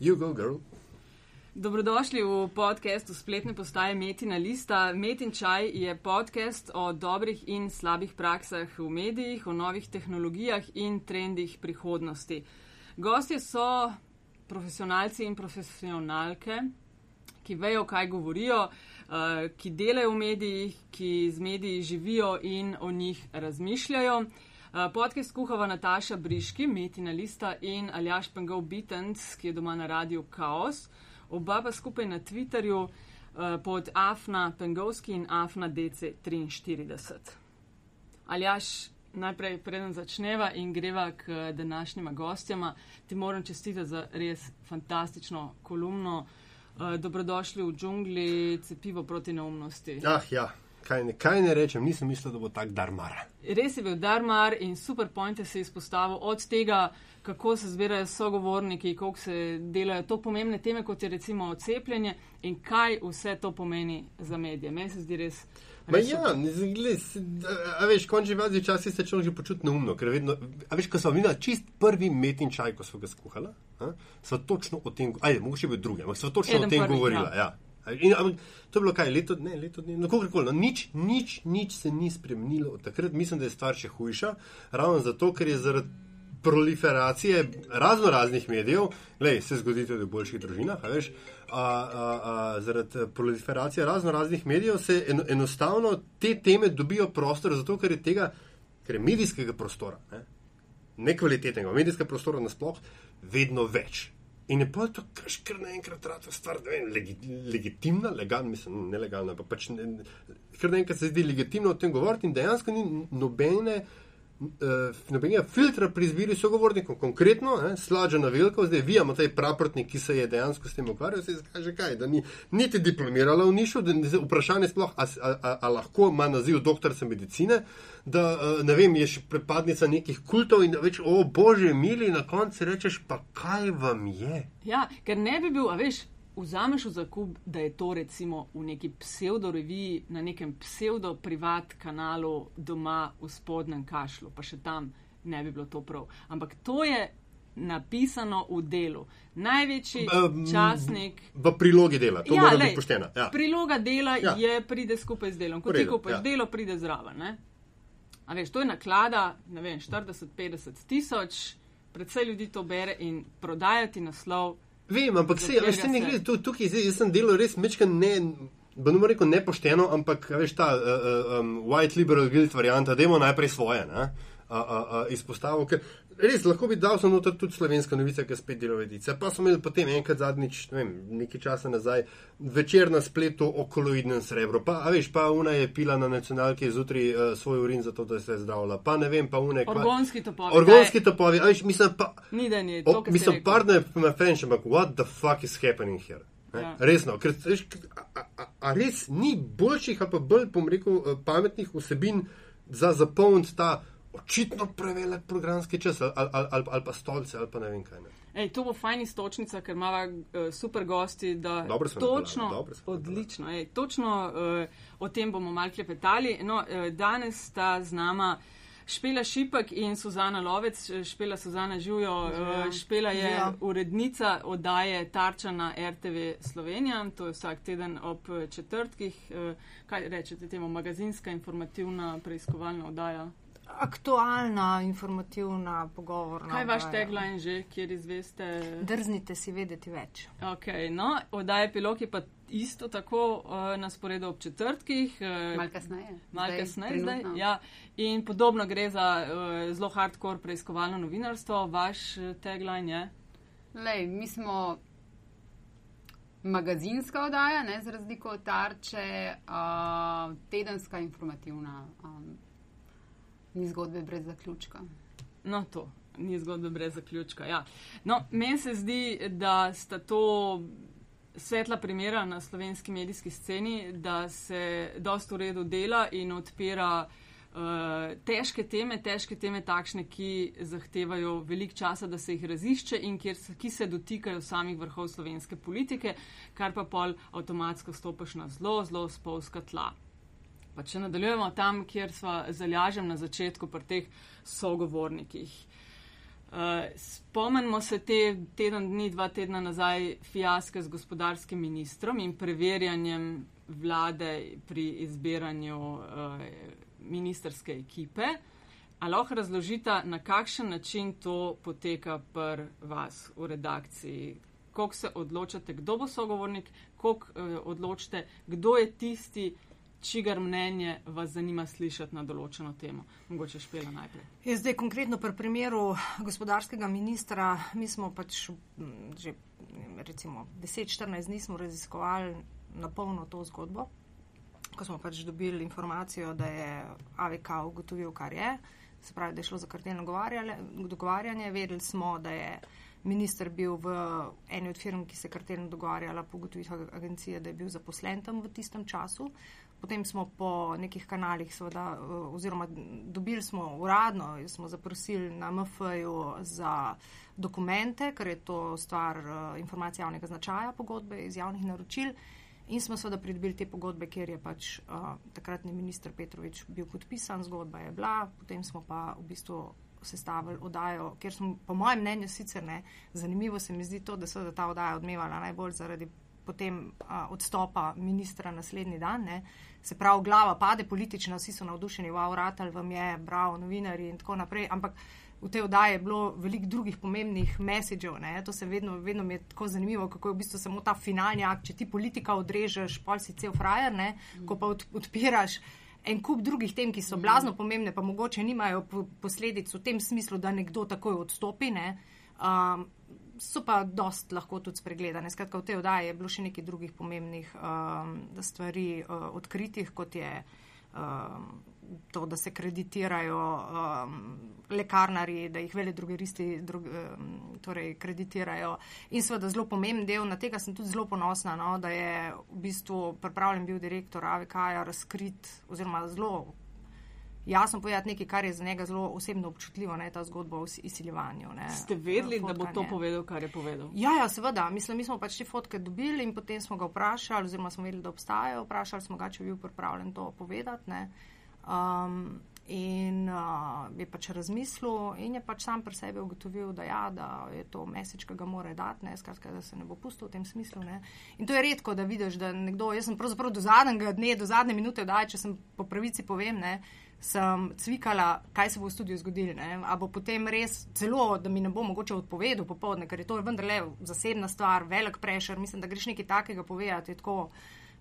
You go, girl. Dobrodošli v podkastu spletne postaje Metina Lista. Metin Čaj je podcast o dobrih in slabih praksah v medijih, o novih tehnologijah in trendih prihodnosti. Gostje so profesionalci in profesionalke, ki vejo, kaj govorijo, eh, ki delajo v medijih, ki z mediji živijo in o njih razmišljajo. Eh, podcast kuhava Nataša Briški, Metina Lista in Aljaš Pengov Bitens, ki je doma na radiju Chaos. Oba pa skupaj na Twitterju uh, pod Afna Pengovski in Afna DC43. Aljaš, najprej preden začneva in greva k današnjima gostjama, ti moram čestitati za res fantastično kolumno. Uh, dobrodošli v džungli, cepivo proti neumnosti. Ah, ja, kaj ne, kaj ne rečem, nisem mislil, da bo tak darmar. Res je bil darmar in super pointe se je izpostavil od tega, kako se zbirajo sogovorniki, kako se delajo to pomembne teme, kot je recimo cepljenje in kaj vse to pomeni za medije. Meni se zdi res. Ma ja, s- a- veš, končni vazi včasih se človek že počuti neumno, ker vedno, a veš, ko smo videli čist prvi metin čaj, ko smo ga skuhala, a, sva točno o tem, ajde, mogoče bi drugi, ampak sva točno Eden o tem prvih, govorila, ja. ja. In, ampak, to je bilo kaj, leto, ne, leto dni, no, kakorkoli, no, nič, nič, nič se ni spremenilo od takrat, mislim, da je stvar še hujša, ravno zato, ker je zaradi proliferacije razno raznih medijev, gledaj, se zgodi tudi v boljših družinah, a a, a, a, zaradi proliferacije razno raznih medijev se eno, enostavno te teme dobijo prostor, zato ker je tega, ker je medijskega prostora, ne, nekvalitetnega medijskega prostora nasploh, vedno več. In je pa to, kar kar naenkrat rata stvar, vem, legi, legitimna, legalna, mislim, nelegalna, pa pač ne, kar naenkrat se zdi legitimno o tem govoriti in dejansko ni nobene. Uh, nobenega filtra pri izbiri sogovornikov, konkretno, eh, slađena velika, zdaj vi imate praprotnik, ki se je dejansko s tem ukvarjal, se izkaže kaj, da ni niti diplomirala v nišu, da ni vprašanje sploh, a, a, a, lahko ima naziv doktorice medicine, da uh, ne vem, je še prepadnica nekih kultov in da več, o bože, mili, na koncu rečeš, pa kaj vam je? Ja, ker ne bi bil, a veš, vzameš v zakup, da je to recimo v neki pseudo-reviji, na nekem pseudo-privat kanalu doma v spodnjem kašlu, pa še tam ne bi bilo to prav. Ampak to je napisano v delu. Največji Um, časnik. V prilogi dela, to ja, mora biti pošteno. Ja. Priloga dela Ja. je, pride skupaj z delom. Ko V ti kupaš ja. delo, pride zraven. Ne? A veš, to je naklada, ne vem, 40-50 tisoč, predvsej ljudi to bere in prodajati naslov. Vem, ampak se, veš, se ne gre, tu, tukaj zdaj, jaz sem delal res mečka ne, bo ne rekel nepošteno, ampak a veš ta uh, um, white liberal guild varianta, dajmo najprej svoje, ne, uh, uh, uh, izpostavil, ker res lahko bi dal noter tudi slovenska novica, ki spet delo vedice, pa smo imeli potem enkrat zadnjič, ne vem, nekaj časa nazaj, večer na spletu o koloidnem srebru, pa, a veš, pa una je pila na nacionalki zjutraj uh, svoj urin za to, da se je zdravila, pa ne vem, pa une. kva- Orgonski topovi. Orgonski topovi, a veš, mislim, pa. Ni da ni. O, To, si mislim, rekel. pardon my French, ampak what the fuck is happening here? Ja. Resno, ker veš, a, a, a, a res ni boljših, ali pa bolj, bom rekel, eh, pametnih vsebin za zapolniti ta očitno prevelik programski čas, ali, ali, ali, ali pa stolce, ali pa ne vem kaj. Ne. Ej, to bo fajn istočnica, ker ima uh, super gosti. da Dobro smo točno, dobro smo odlično. Ej, točno uh, o tem bomo malo klepetali. No, uh, danes sta z nama. Špela Šipek in Suzana Lovec, Špela Suzana Žujo, Ja. Špela je Ja. urednica oddaje Tarča na RTV Slovenija, to je vsak teden ob eh, četrtkih. Eh, Kaj rečete temu, magazinska informativna preiskovalna oddaja? Aktualna, informativna, pogovorna. Kaj je vaš tagline že, kjer izveste? Drznite si vedeti več. Okay, no, oddaja Pilok je pa isto tako uh, na sporedu ob četrtkih. Uh, Malo kasneje. Malo Zdaj, kasneje zdaj. trenutno. Ja. In podobno gre za uh, zelo hardcore preiskovalno novinarstvo. Vaš tagline je. Lej, mi smo magazinska oddaja, ne, za razliko od tarče, uh, tedenska informativna. Um, ni zgodbe brez zaključka. No, to ni zgodba brez zaključka. Ja. No, meni se zdi, da sta to svetla primera na slovenski medijski sceni, da se dosta v redu dela in odpira uh, težke teme, težke teme takšne, ki zahtevajo velik časa, da se jih razišče in kjer ki se dotikajo samih vrhov slovenske politike, kar pa pol avtomatsko stopiš na zelo, zelo spolska tla. Pa če nadaljujemo tam, kjer smo zalažem na začetku pri teh sogovornikih. Uh, spomnimo se te teden dni, dva tedna nazaj, fijaske z gospodarskim ministrom in preverjanjem vlade pri izbiranju uh, ministerske ekipe. Ali lahko razložite, na kakšen način to poteka pri vas v redakciji? Kako se odločate, kdo bo sogovornik, kako uh, odločite, kdo je tisti, čigar mnenje vas zanima slišati na določeno temo. Mogoče špela najprej. Je zdaj konkretno pri primeru gospodarskega ministra, mi smo pač že recimo 10-14 dni smo raziskovali na polno to zgodbo, ko smo pač dobili informacijo, da je AVK ugotovil, kar je, se pravi, da je šlo za kartelno dogovarjanje, vedeli smo, da je minister bil v eni od firm, ki se kartelno dogovarjala po ugotovitvah agencije, da je bil zaposlen tam v tistem času. Potem smo po nekih kanalih, seveda, oziroma dobili smo uradno, smo zaprosili na MFJ-u za dokumente, ker je to stvar uh, informacije javnega značaja, pogodbe iz javnih naročil. In smo seveda pridobili te pogodbe, ker je pač uh, takratni minister Petrovič bil podpisan, zgodba je bila, potem smo pa v bistvu sestavili oddajo, ker smo, po mojem mnenju, sicer ne, zanimivo se mi zdi to, da se ta oddaja odmevala najbolj zaradi potem a, odstopa ministra naslednji dan. Ne. Se pravi, glava pade politična, vsi so navdušeni, wow, ratal vam je, bravo, novinari in tako naprej. Ampak v tej oddaji je bilo veliko drugih pomembnih messagev. Ne. To se vedno, vedno mi je tako zanimivo, kako je v bistvu samo ta finalni akt. Če ti politika odrežeš, pol si cel frajer, ne, ko pa od, odpiraš. En kup drugih tem, ki so blazno pomembne, pa mogoče nimajo posledic v tem smislu, da nekdo takoj odstopi. Ne. Um, so pa dost lahko tudi spregledane. Skratka, v tej oddaji je bilo še nekaj drugih pomembnih um, stvari uh, odkritih, kot je um, to, da se kreditirajo um, lekarnari, da jih vele drugeristi drug, um, torej kreditirajo. In seveda zelo pomemben del, na tega sem tudi zelo ponosna, no, da je v bistvu pripravljen bil direktor AVK-ja razkrit oziroma zelo jasno povedati nekaj, kar je za njega zelo osebno občutljivo, ne ta zgodba o izsiljevanju. Ne, Ste vedeli, da bo to povedal, kar je povedal? Ja, ja, seveda. Mislim, mi smo pač te fotke dobili in potem smo ga vprašali, oziroma smo vedeli, da obstajajo. Vprašali smo ga, če bi bil pripravljen to povedati. Um, in uh, je pač razmislil in je pač sam pri sebi ugotovil, da, ja, da je to mesič, ki ga mora dati, ne, skratka, da se ne bo pustil v tem smislu. Ne. In to je redko, da vidiš, da nekdo, jaz sem pravzaprav do zadnjega dne, do zadnje minute, da če sem po pravici povem, ne, sem cvikala, kaj se bo v studiu zgodilo. Ali bo potem res celo, da mi ne bo mogoče odpovedal popoldne, ker je to vendarle zasebna stvar, velik prešer. Mislim, da greš nekaj takega povedati, je tako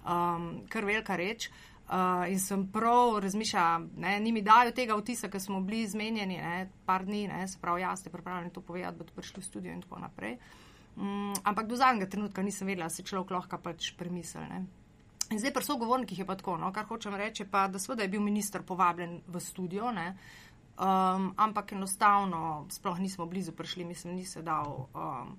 um, kar velika reč. Uh, in sem prav razmišljala, ni mi dajo tega vtisa, ker smo bili zmenjeni, ne, par dni, ne, se pravi, jaz ste pripravljeni to povedati, bodo prišli v studio in tako naprej. Um, ampak do zadnjega trenutka nisem vedela, da se človek lahko pač premisli. In zdaj, pri sogovornikih je pa tako, no, kar hočem reči, pa, da seveda je bil minister povabljen v studio, ne, um, ampak enostavno sploh nismo blizu prišli, mislim, ni se dal. Um,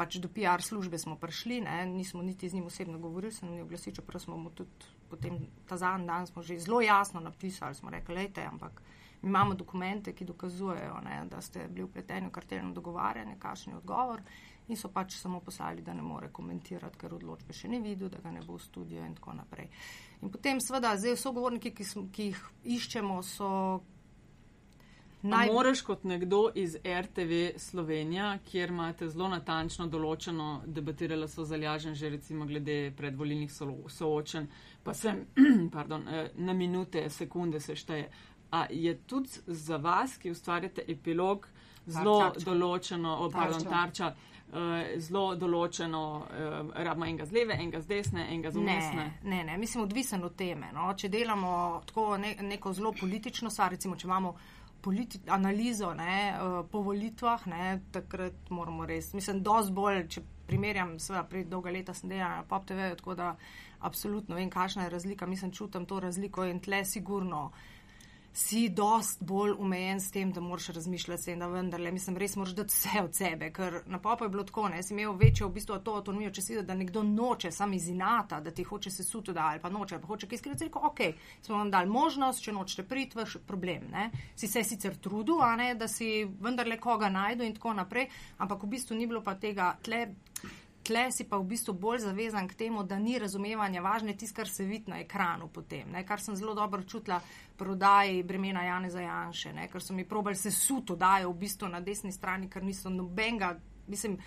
pač do PR službe smo prišli, ne, nismo niti z njim osebno govorili, se nam je oglasil, čeprav smo mu tudi potem ta zadnji dan smo že zelo jasno napisali, smo rekli, lejte, ampak imamo dokumente, ki dokazujejo, ne, da ste bili upleteni v kartelno dogovarjanje, kakšen je odgovor in so pač samo poslali, da ne more komentirati, ker odločbe še ni videl, da ga ne bo v studio in tako naprej. In potem, seveda, zdaj sogovorniki, ki, ki jih iščemo, so. Naj... Moraš kot nekdo iz RTV Slovenija, kjer imate zelo natančno določeno, debatirala so zaljažen že recimo glede predvolilnih soočen, pa se pardon, eh, na minute, sekunde se šteje. A je tudi za vas, ki ustvarjate epilog, zelo določeno, pardon, tarča, uh, zelo določeno, uh, rabimo enega z leve, enega z desne, enega z umestne. Ne, ne, ne, mislim, odvisen od teme. No? Če delamo tako ne, neko zelo politično stvar, recimo, če imamo politi analizo ne, uh, po volitvah, ne, takrat moramo res, mislim, dosti bolj, če primerjam, seveda, pred dolga leta sem delala na Pop TV, tako da absolutno vem, kakšna je razlika, mislim, čutim to razliko in tle sigurno si dost bolj umejen s tem, da moraš razmišljati, da vendarle, mislim, res moraš dati vse od sebe, ker na popu je bilo tako, ne, si imel večjo v bistvu to avtonomijo, če si da, da nekdo noče sam iz inata, da ti hoče se suti, da ali pa noče, ali pa hoče kaj skriti, rekel, ok, smo vam dali možnost, če nočete priti, vaš problem, ne, si se sicer trudil, a ne, da si vendarle koga najdu in tako naprej, ampak v bistvu ni bilo pa tega tle tle si pa v bistvu bolj zavezan k temu, da ni razumevanja, važno je tisto, kar se vidi na ekranu potem, ne, kar sem zelo dobro čutila prodaji bremena Jane Zajanše, ne, ker so mi probali se suto dajo v bistvu na desni strani, ker niso nobenega, mislim,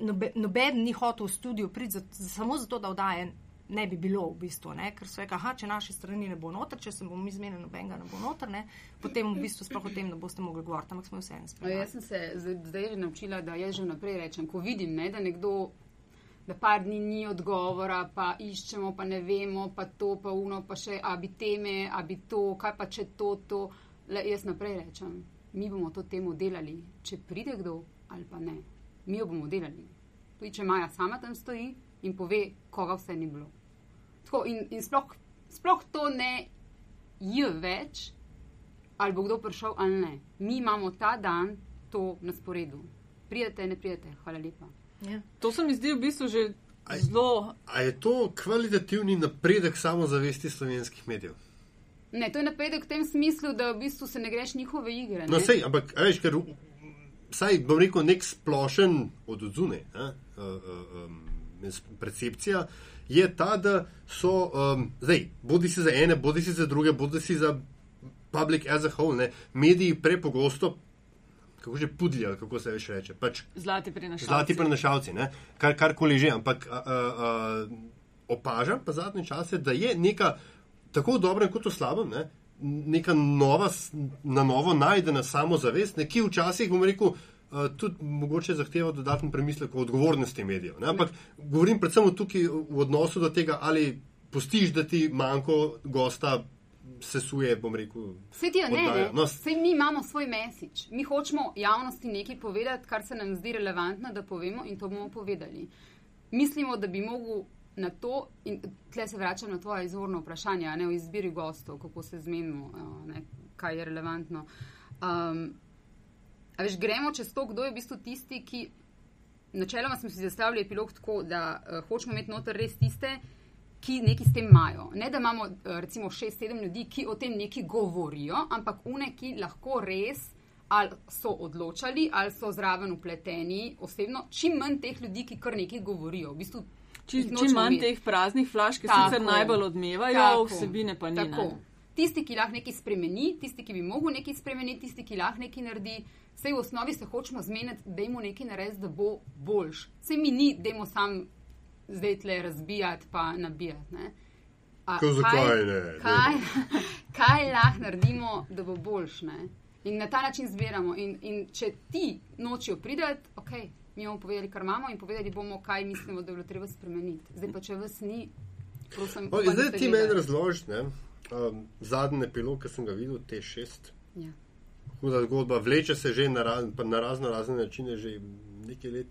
nobe, noben ni hotel v studio priti za, samo zato, da oddaje ne bi bilo v bistvu, ne? ker so rekli, če naši strani ne bo noter, če se bomo mi zmenili, nobenega ne bo noter, ne? potem v bistvu sploh o tem ne boste mogli govoriti, ampak smo vse en spremljali. jaz sem se zdaj že naučila, da jaz že vnaprej rečem, ko vidim, ne, da nekdo, da par dni ni odgovora, pa iščemo, pa ne vemo, pa to, pa uno, pa še, a bi teme, a bi to, kaj pa če to, to. Le, jaz naprej rečem, mi bomo to temo delali, če pride kdo ali pa ne. Mi jo bomo delali. Tudi če Maja sama tam stoji in pove, koga vse ni bilo. Tako, in in sploh, sploh to ne je več, ali bo kdo prišel ali ne. Mi imamo ta dan to na sporedu. Prijete, ne prijete, hvala lepa. Ja. To se mi zdi v bistvu že Aj. zelo. A je to kvalitativni napredek samozavesti slovenskih medijev? Ne, to je napredek v tem smislu, da v bistvu se ne greš njihove igre. No, ne. sej, ampak, a veš, ker vsaj bom rekel, nek splošen od odzune, uh, uh, um, percepcija je ta, da so, um, zdaj, bodi si za ene, bodi si za druge, bodi si za public as a whole, ne, mediji prepogosto, kako že pudljajo, kako se več reče, pač Zlati prinašalci. zlati prenašalci, ne, kar, karkoli že, ampak a, a, a, opažam pa zadnje čase, da je neka tako v dobrem kot v slabem, ne, neka nova, na novo najdena samozavest, ne, ki včasih, bom rekel, tudi mogoče zahteva dodaten premislek o odgovornosti medijev. Ne, ampak govorim predvsem tukaj v odnosu do tega, ali pustiš, da ti manjko gosta sesuje, bom rekel. Vse ti ne, ne. No, Vse mi imamo svoj mesič. Mi hočemo javnosti nekaj povedati, kar se nam zdi relevantno, da povemo in to bomo povedali. Mislimo, da bi mogel na to, in tle se vračam na tvoje izvorno vprašanje, ne o izbiri gostov, kako se zmenimo, a, ne, kaj je relevantno. Um, a veš, gremo čez to, kdo je v bistvu tisti, ki. Načeloma smo si zastavili epilog tako, da uh, hočemo imeti noter res tiste, ki nekaj s tem imajo. Ne da imamo eh, recimo šest, sedem ljudi, ki o tem nekaj govorijo, ampak une, ki lahko res ali so odločali, ali so zraven upleteni osebno. Čim manj teh ljudi, ki kar nekaj govorijo. V bistvu, Čim, čim manj imeti. teh praznih flaš, ki Tako. sicer najbolj odmevajo, Tako. vsebine pa ni. Tako. ne. Tisti, ki lahko nekaj spremeni, tisti, ki bi mogel nekaj spremeniti, tisti, ki lahko nekaj naredi, vse v osnovi se hočemo zmeniti, da jim nekaj narediti, da bo boljš. Vse mi ni, da jim sam zdaj tle razbijati pa nabijati. Ne? A Ko zakaj ne? Kaj, kaj lahko naredimo, da bo boljš? Ne? In na ta način zbiramo. In, in če ti nočijo prideti, ok, mi bomo povedali, kar imamo in povedali bomo, kaj mislimo, da bi bilo treba spremeniti. Zdaj pa, če vas ni, prosim. O, upam, da zdaj ti meni ne? Um, zadnji epilog, ki sem ga videl, te šest. Ja. Huda zgodba, vleče se že na, raz, na razno razne načine, že nekaj let.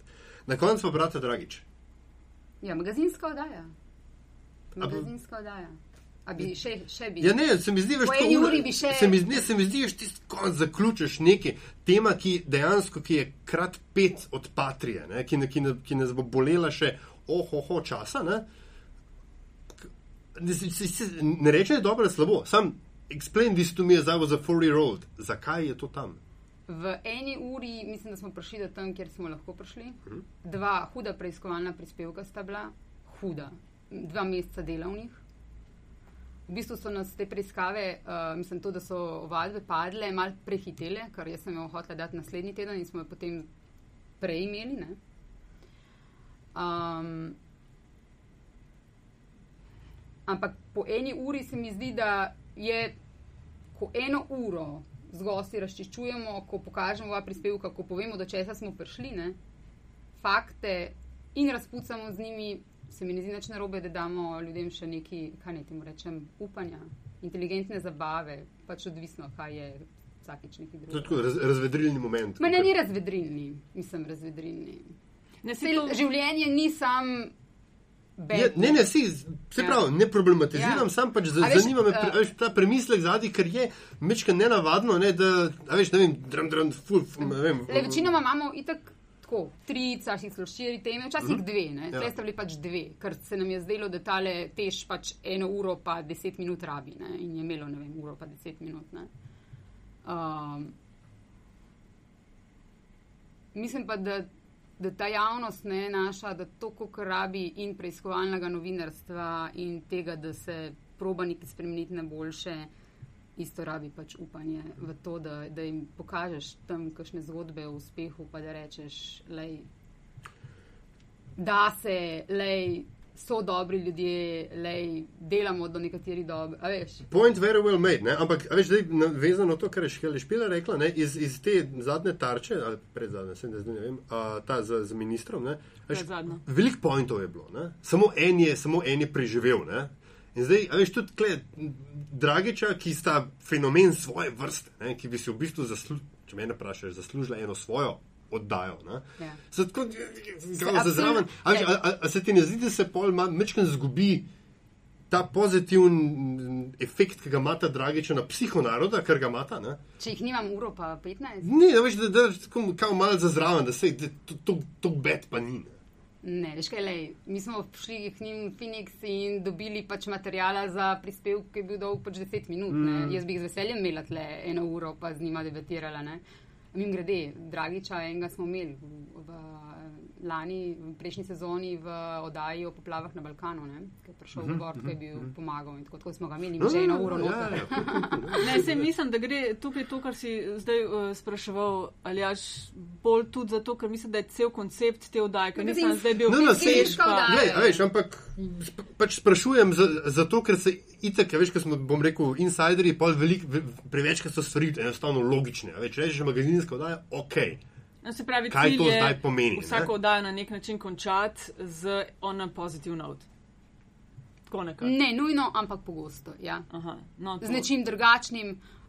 Na koncu pa, brate, dragič. ja, magazinska oddaja. Magazinska oddaja. A bi še, še bi? Ja, ne, se mi zdi, veš, tako ura- uri bi še- Se mi, zdi- ne, se mi zdi, veš, ti konc zaključiš nekaj, tema, ki dejansko, ki je krat pet od patrije, ne, ki, ne, ki, ne, ki nas bo bolela še ohoho časa, ne. Ne, ne reče, da je dobro ali slabo, sam explain this to me as I was a four year old. Zakaj je to tam? V eni uri, mislim, da smo prišli do tam, kjer smo lahko prišli. Mhm. Dva huda preiskovalna prispevka sta bila, huda, dva meseca delavnih. V bistvu so nas te preiskave, uh, mislim, to, da so ovadbe padle, mal prehitele, ker jaz sem jo hotela dati naslednji teden in smo jo potem prej imeli. Ne? Um, ampak po eni uri se mi zdi, da je, ko eno uro z gosti razčiščujemo, ko pokažemo ova prispevka, ko povemo, do česa smo prišli, ne, fakte in razpucamo z njimi, se mi ne zdi nič narobe, da damo ljudem še neki, kaj naj temu rečem, upanja, inteligentne zabave, pač odvisno, kaj je vsakič neki To je tako raz, razvedrilni moment. Ma ne, ni razvedrilni, mislim razvedrilni. Ne, saj to- življenje ni sam. Je, ne, ne, si, se Ja. pravi, ne problematiziram, Ja. ja. sam pač za, veš, zanima me eh, pre, veš, ta premislek zadnji, ker je mečka nenavadno, ne, da, veš, ne vem, drum, drum, ful, ful, ne vem. Le, večinoma imamo itak tako, tri, včasih celo štiri teme, včasih dve. Ne? Ja. Ja. sta bili pač dve, ker se nam je zdelo, da tale tež pač eno uro pa deset minut rabi ne? in je imelo, ne vem, uro pa deset minut. Ne? Um, mislim pa, da da ta javnost ne naša, da to, koliko rabi in preiskovalnega novinarstva in tega, da se proba nekaj spremeniti na boljše, isto rabi pač upanje v to, da, da jim pokažeš tam kakšne zgodbe o uspehu, pa da rečeš, lej, da se, lej, so dobri ljudje, lej, delamo do nekaterih dobri. A veš? Point very well made, ne? ampak veš, zdaj vezano na to, kar je Škele Špila rekla, ne? Iz, iz te zadnje tarče, ali predzadnje, sem da zdaj ne vem, a, ta z, z ministrom, ne? Veš, veliko pointov je bilo, ne? samo en je, samo en je preživel. Ne? In zdaj, a veš, tudi tle, Dragiča, ki sta fenomen svoje vrste, ne? ki bi si v bistvu zaslužila, če me vprašaš, zaslužila eno svojo oddajo. Ne? Ja. So Tako, kao, za absolutno. zraven, a, veš, a, a, a se ti ne zdi, da se pol mečken zgubi ta pozitiven efekt, ki ga ima ta Dragiča na psihonaroda, ker ga ima ta? Ne? Če jih nimam uro, pa 15. Ne, da veš, da, da tako kao malo za zraven, da se da to, to, to bed pa ni. Ne? Ne, veš kaj, lej, mi smo šli k njim v Phoenix in dobili pač materijala za prispevek, ki je bil dolg pač 10 minut. Mm. Jaz bi jih z veseljem imela tle eno uro, pa z njima debatirala. Ne. Mim grede, Dragiča, enega smo imeli v, v lani, v prejšnji sezoni v oddaji o poplavah na Balkanu, ne, ki je prišel v Gord, ki je bil pomagal in tako, tako smo ga imeli, že eno uro ja, noter. ja, cool, ne. Ne, se mislim, da gre tukaj to, kar si zdaj uh, spraševal, ali jaš bolj tudi zato, ker mislim, da je cel koncept te oddaje, ker nisem zdaj bil No, no, v sej- Seška oddaja. Glej, a veš, ampak pač sprašujem za- zato, ker se itek, a veš, ker smo, bom rekel, insiderji, pol velik, ve- prevečkrat so stvari enostavno logične. a Veš, rečeš magazinska oddaja, ok. No, se pravi, Kaj to je zdaj pomeni, Vsako oddajo na nek način končati z on a positive note. Ne, nujno, ampak pogosto. Ja. Aha, no, z nečim drugačnim,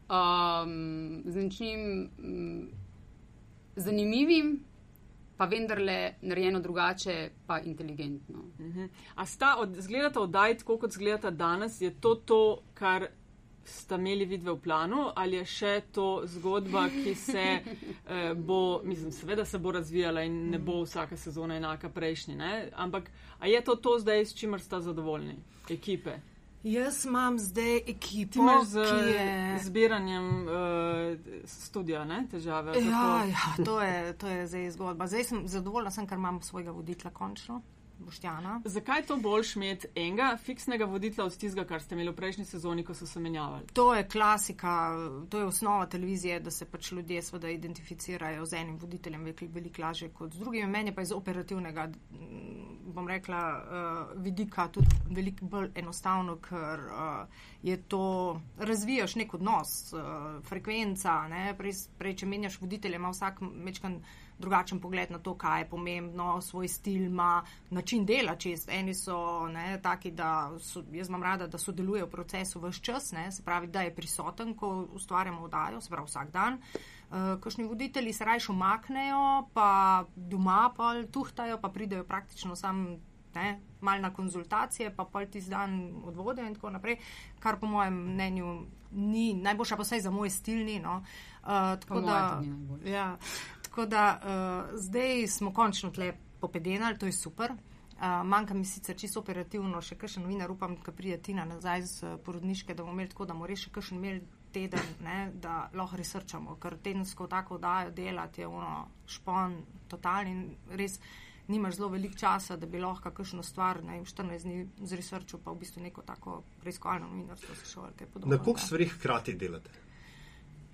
um, z nečim um, zanimivim, pa vendarle narejeno drugače, pa inteligentno. Mhm. A sta od, zgledata oddaj tako, kot zgledata danes, je to to, kar sta imeli vidve v planu, ali je še to zgodba, ki se eh, bo, mislim, seveda se bo razvijala in ne bo vsaka sezona enaka prejšnji, ne? ampak a je to to zdaj, s čimer sta zadovoljni ekipe? Jaz imam zdaj Ti ekipo, imaš z ki je. zbiranjem uh, studija, ne, težave. Ja, ja to, je, to je zdaj zgodba. Zdaj sem zadovoljna, sem, ker imam svojega voditelja končno, Boštjana. Zakaj je to boljš imeti enega fiksnega voditelja od tistega, kar ste imeli v prejšnji sezoni, ko so se menjavali? To je klasika, to je osnova televizije, da se pač ljudje seveda identificirajo z enim voditeljem veliko, lažje kot z drugim. Meni pa iz operativnega, mm, bom rekla, uh, vidika tudi veliko bolj enostavno, ker uh, je to, razvijaš nek odnos, uh, frekvenca, ne? prej, prej, če menjaš voditelja, ima vsak mečkan drugačen pogled na to, kaj je pomembno, svoj stil ima, način dela čist. Eni so ne, taki, da so, jaz imam rada, da sodeluje v procesu vse čas, ne, se pravi, da je prisoten, ko ustvarjamo oddajo, se pravi vsak dan. Uh, Kakšni voditelji se rajš umaknejo, pa doma pa tuhtajo, pa pridejo praktično sam. Ne, mal na konzultacije, pa pol tisti dan odvode in tako naprej, kar po mojem mnenju ni najboljša, pa vsaj za moj stil ni. No. Uh, tako Po da, ja, tako da uh, zdaj smo končno tle popedenali, to je super. Uh, manjka mi sicer čisto operativno, še kakšen novinar, upam, da pride Tina nazaj z uh, porodniške, da bomo imeli tako, da bomo res še kakšen imeli teden, ne, da lahko resrčamo, ker tedensko tako oddajo delati je ono špon totalni in res nimaš zelo veliko časa, da bi lahko kakšno stvar, ne vem, 14 dni zresrčil, pa v bistvu neko tako preiskovalno novinarstvo se šolo, kaj podobno. Na koliko stvari hkrati delate?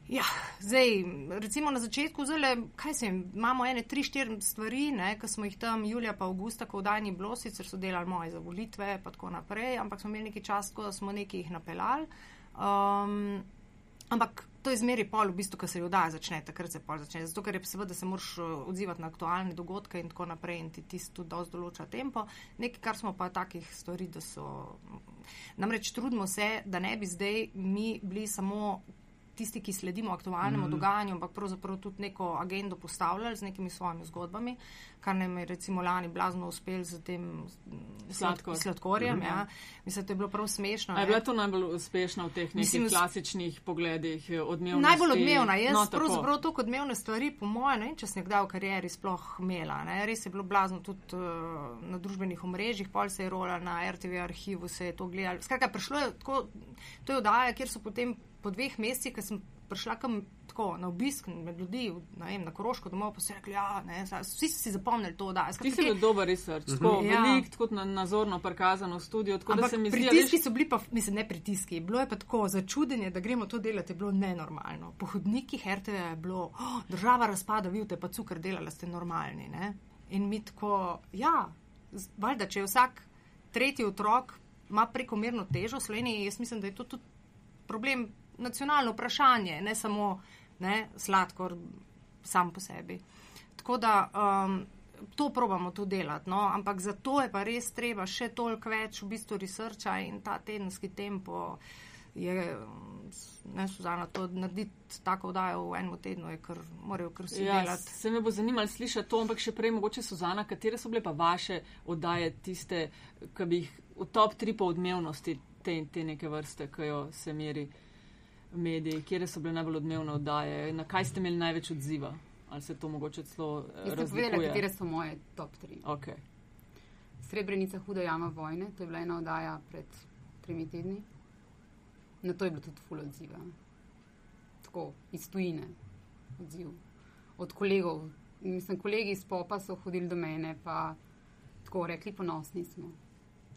Ja, zdaj, recimo na začetku, zelo, kaj se jim, imamo ene, tri, štiri stvari, ki smo jih tam julija pa avgusta, ko vdajni bilo, sicer so delali moje za volitve, pa tako naprej, ampak smo imeli nekaj časa, tako da smo nekaj jih napeljali. Um, ampak to je zmeri pol, v bistvu, ko se vdaja začne, takrat se pol začne. Zato, ker je seveda se moraš uh, odzivati na aktualne dogodke in tako naprej in ti tisto tudi dosti določa tempo. Nekaj, kar smo pa takih stvari, da so. Namreč trudimo se, da ne bi zdaj mi bili samo tisti, ki sledimo aktualnemu mm. dogajanju, ampak pravzaprav tudi neko agendo postavljali z nekimi svojimi zgodbami, kar nam je recimo lani blazno uspel z tem Sladkor. sladkorjem. Mm -hmm. ja. Mislim, da je bilo prav smešno. A je bila to najbolj uspešna v teh nekih Mislim, klasičnih pogledih, eh, odmevnosti? Najbolj odmevna. Jaz no, pravzaprav to odmevne stvari, po mojem, ne vem, če sem jih kdaj v karieri sploh imela. Ne. Res je bilo blazno tudi uh, na družbenih omrežjih, pol se je rola na RTV arhivu, se je to gledalo. Skratka, prišlo je tako, to je oddaja, kjer so potem po dveh mesecih, ker sem prišla kam tako na obisk med ljudi, na, vem, na Koroško domov, pa so rekli, ja, ne, vsi so si zapomnili to, da Ti si bil dober research, tako Ja. velik, tako na, nazorno prikazano v studiu, tako da Ampak se mi zdi, pritiski so bili pa, mislim, ne pritiski, bilo je pa tako začudenje, da gremo to delati, je bilo nenormalno. Po hodnikih RTV je bilo, oh, država razpada, vi te pa cukr delali, ste normalni. Ne? In mi tako, ja, valjda, če je vsak tretji otrok ima prekomerno težo v Sloveniji, jaz mislim, da je to tudi problem, nacionalno vprašanje, ne samo ne, sladkor sam po sebi. Tako da um, to probamo tu delati, no? ampak za to je pa res treba še toliko več v bistvu researcha in ta tedenski tempo je, ne Suzana, to narediti tako vdajo v enem tednu, je kar morajo kar vsi Ja, delati. se me bo zanimalo slišati to, ampak še prej mogoče Suzana, katere so bile pa vaše oddaje tiste, ki bi jih v top 3 po odmevnosti te, te neke vrste, ki jo se meri mediji, kje so bile najbolj odmevne oddaje, na kaj ste imeli največ odziva? Ali se to mogoče celo eh, Jaz sem povedala, razlikuje? katere so moje top 3. Okay. Srebrenica, huda jama vojne, to je bila ena oddaja pred tremi tedni. Na to je bilo tudi full odziva. Tako, iz tujine odziv. Od kolegov, mislim, kolegi iz popa so hodili do mene, pa tako rekli, ponosni smo.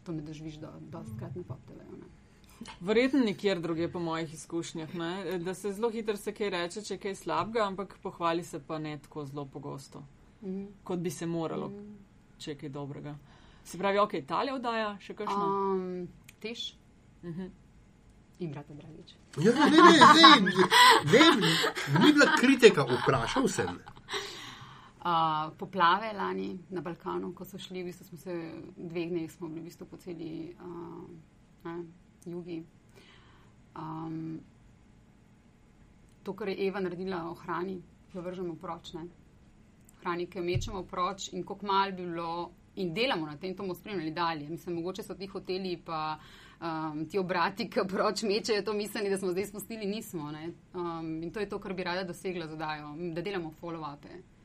To ne doživiš do, dostkrat na pop TV-ju. Ne. Verjetno nikjer druge, po mojih izkušnjah, ne? da se zelo hitro se kaj reče, če je kaj slabega, ampak pohvali se pa ne tako zelo pogosto, Mhm. kot bi se moralo, če je kaj dobrega. Se pravi, ok, Italija oddaja še kakšno? Um, Tež Mhm. in brata Dragič. Ja, ne, ne, ne, ne, ne, ni bila kritika, vprašal sem. Uh, poplave lani na Balkanu, ko so šli, v bistvu smo se dveh dneh smo bili v bistvu po celi uh, ne, jugi. Um, to, kar je Eva naredila o hrani, jo vržemo proč. Ne? Hrani, ki jo mečemo proč in koliko mal bi bilo. In delamo na tem, to bomo spremljali dalje. Mislim, mogoče so ti hoteli, pa um, ti obrati, ki proč mečejo to mislili, da smo zdaj spustili, nismo. ne. Um, in to je to, kar bi rada dosegla z odajo, da delamo follow-upe.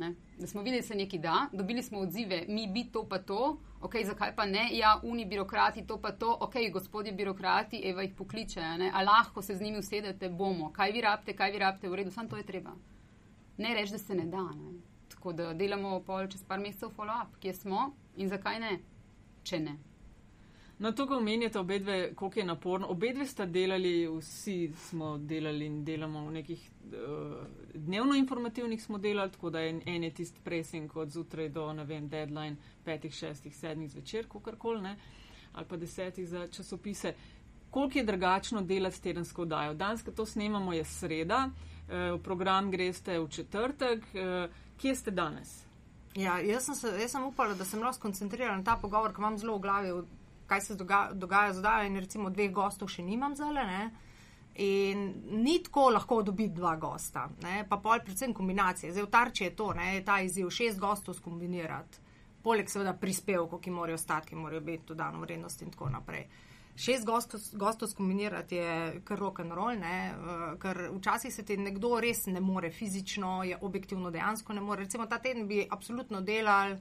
Ne? Da smo videli, da se nekaj da, dobili smo odzive, mi bi to pa to, ok, zakaj pa ne, ja, uni birokrati to pa to, ok, gospodje birokrati, Eva jih pokliče, ne? a lahko se z njimi usedete, bomo, kaj vi rabite, kaj vi rabite, v redu, samo to je treba. Ne reči, da se ne da. Ne? Tako da delamo pol čez par mesecev follow-up, kje smo in zakaj ne, če ne. No, to, ko omenjate obe dve, koliko je naporno. Obe dve sta delali, vsi smo delali in delamo v nekih uh, dnevno informativnih smo delali, tako da en, en je tisti pressing od zjutraj do, ne vem, deadline petih, šestih, sedmih zvečer, kakorkoli, ne, ali pa desetih za časopise. Koliko je drugačno delati tedensko oddajo? Danes, ko to snemamo, je sreda, uh, v program greste v četrtek. Uh, kje ste danes? Ja, jaz sem, se, jaz sem upala, da sem lahko skoncentriran na ta pogovor, ker imam zelo v glavi, kaj se dogaja, dogaja zdaj. In recimo dveh gostov še nimam zdaj. Ne? In ni tako lahko dobiti dva gosta, ne? pa pol predvsem kombinacije. Zdaj v tarči je to, ne? ta izziv šest gostov skombinirati, poleg seveda prispevkov, ki morajo ostati, ki morajo biti dodano vrednost in tako naprej. Šest gostov, gostov skombinirati je kar rock and roll, ne? Eh, ker včasih se ti nekdo res ne more fizično, je objektivno dejansko ne more. Recimo ta teden bi absolutno delali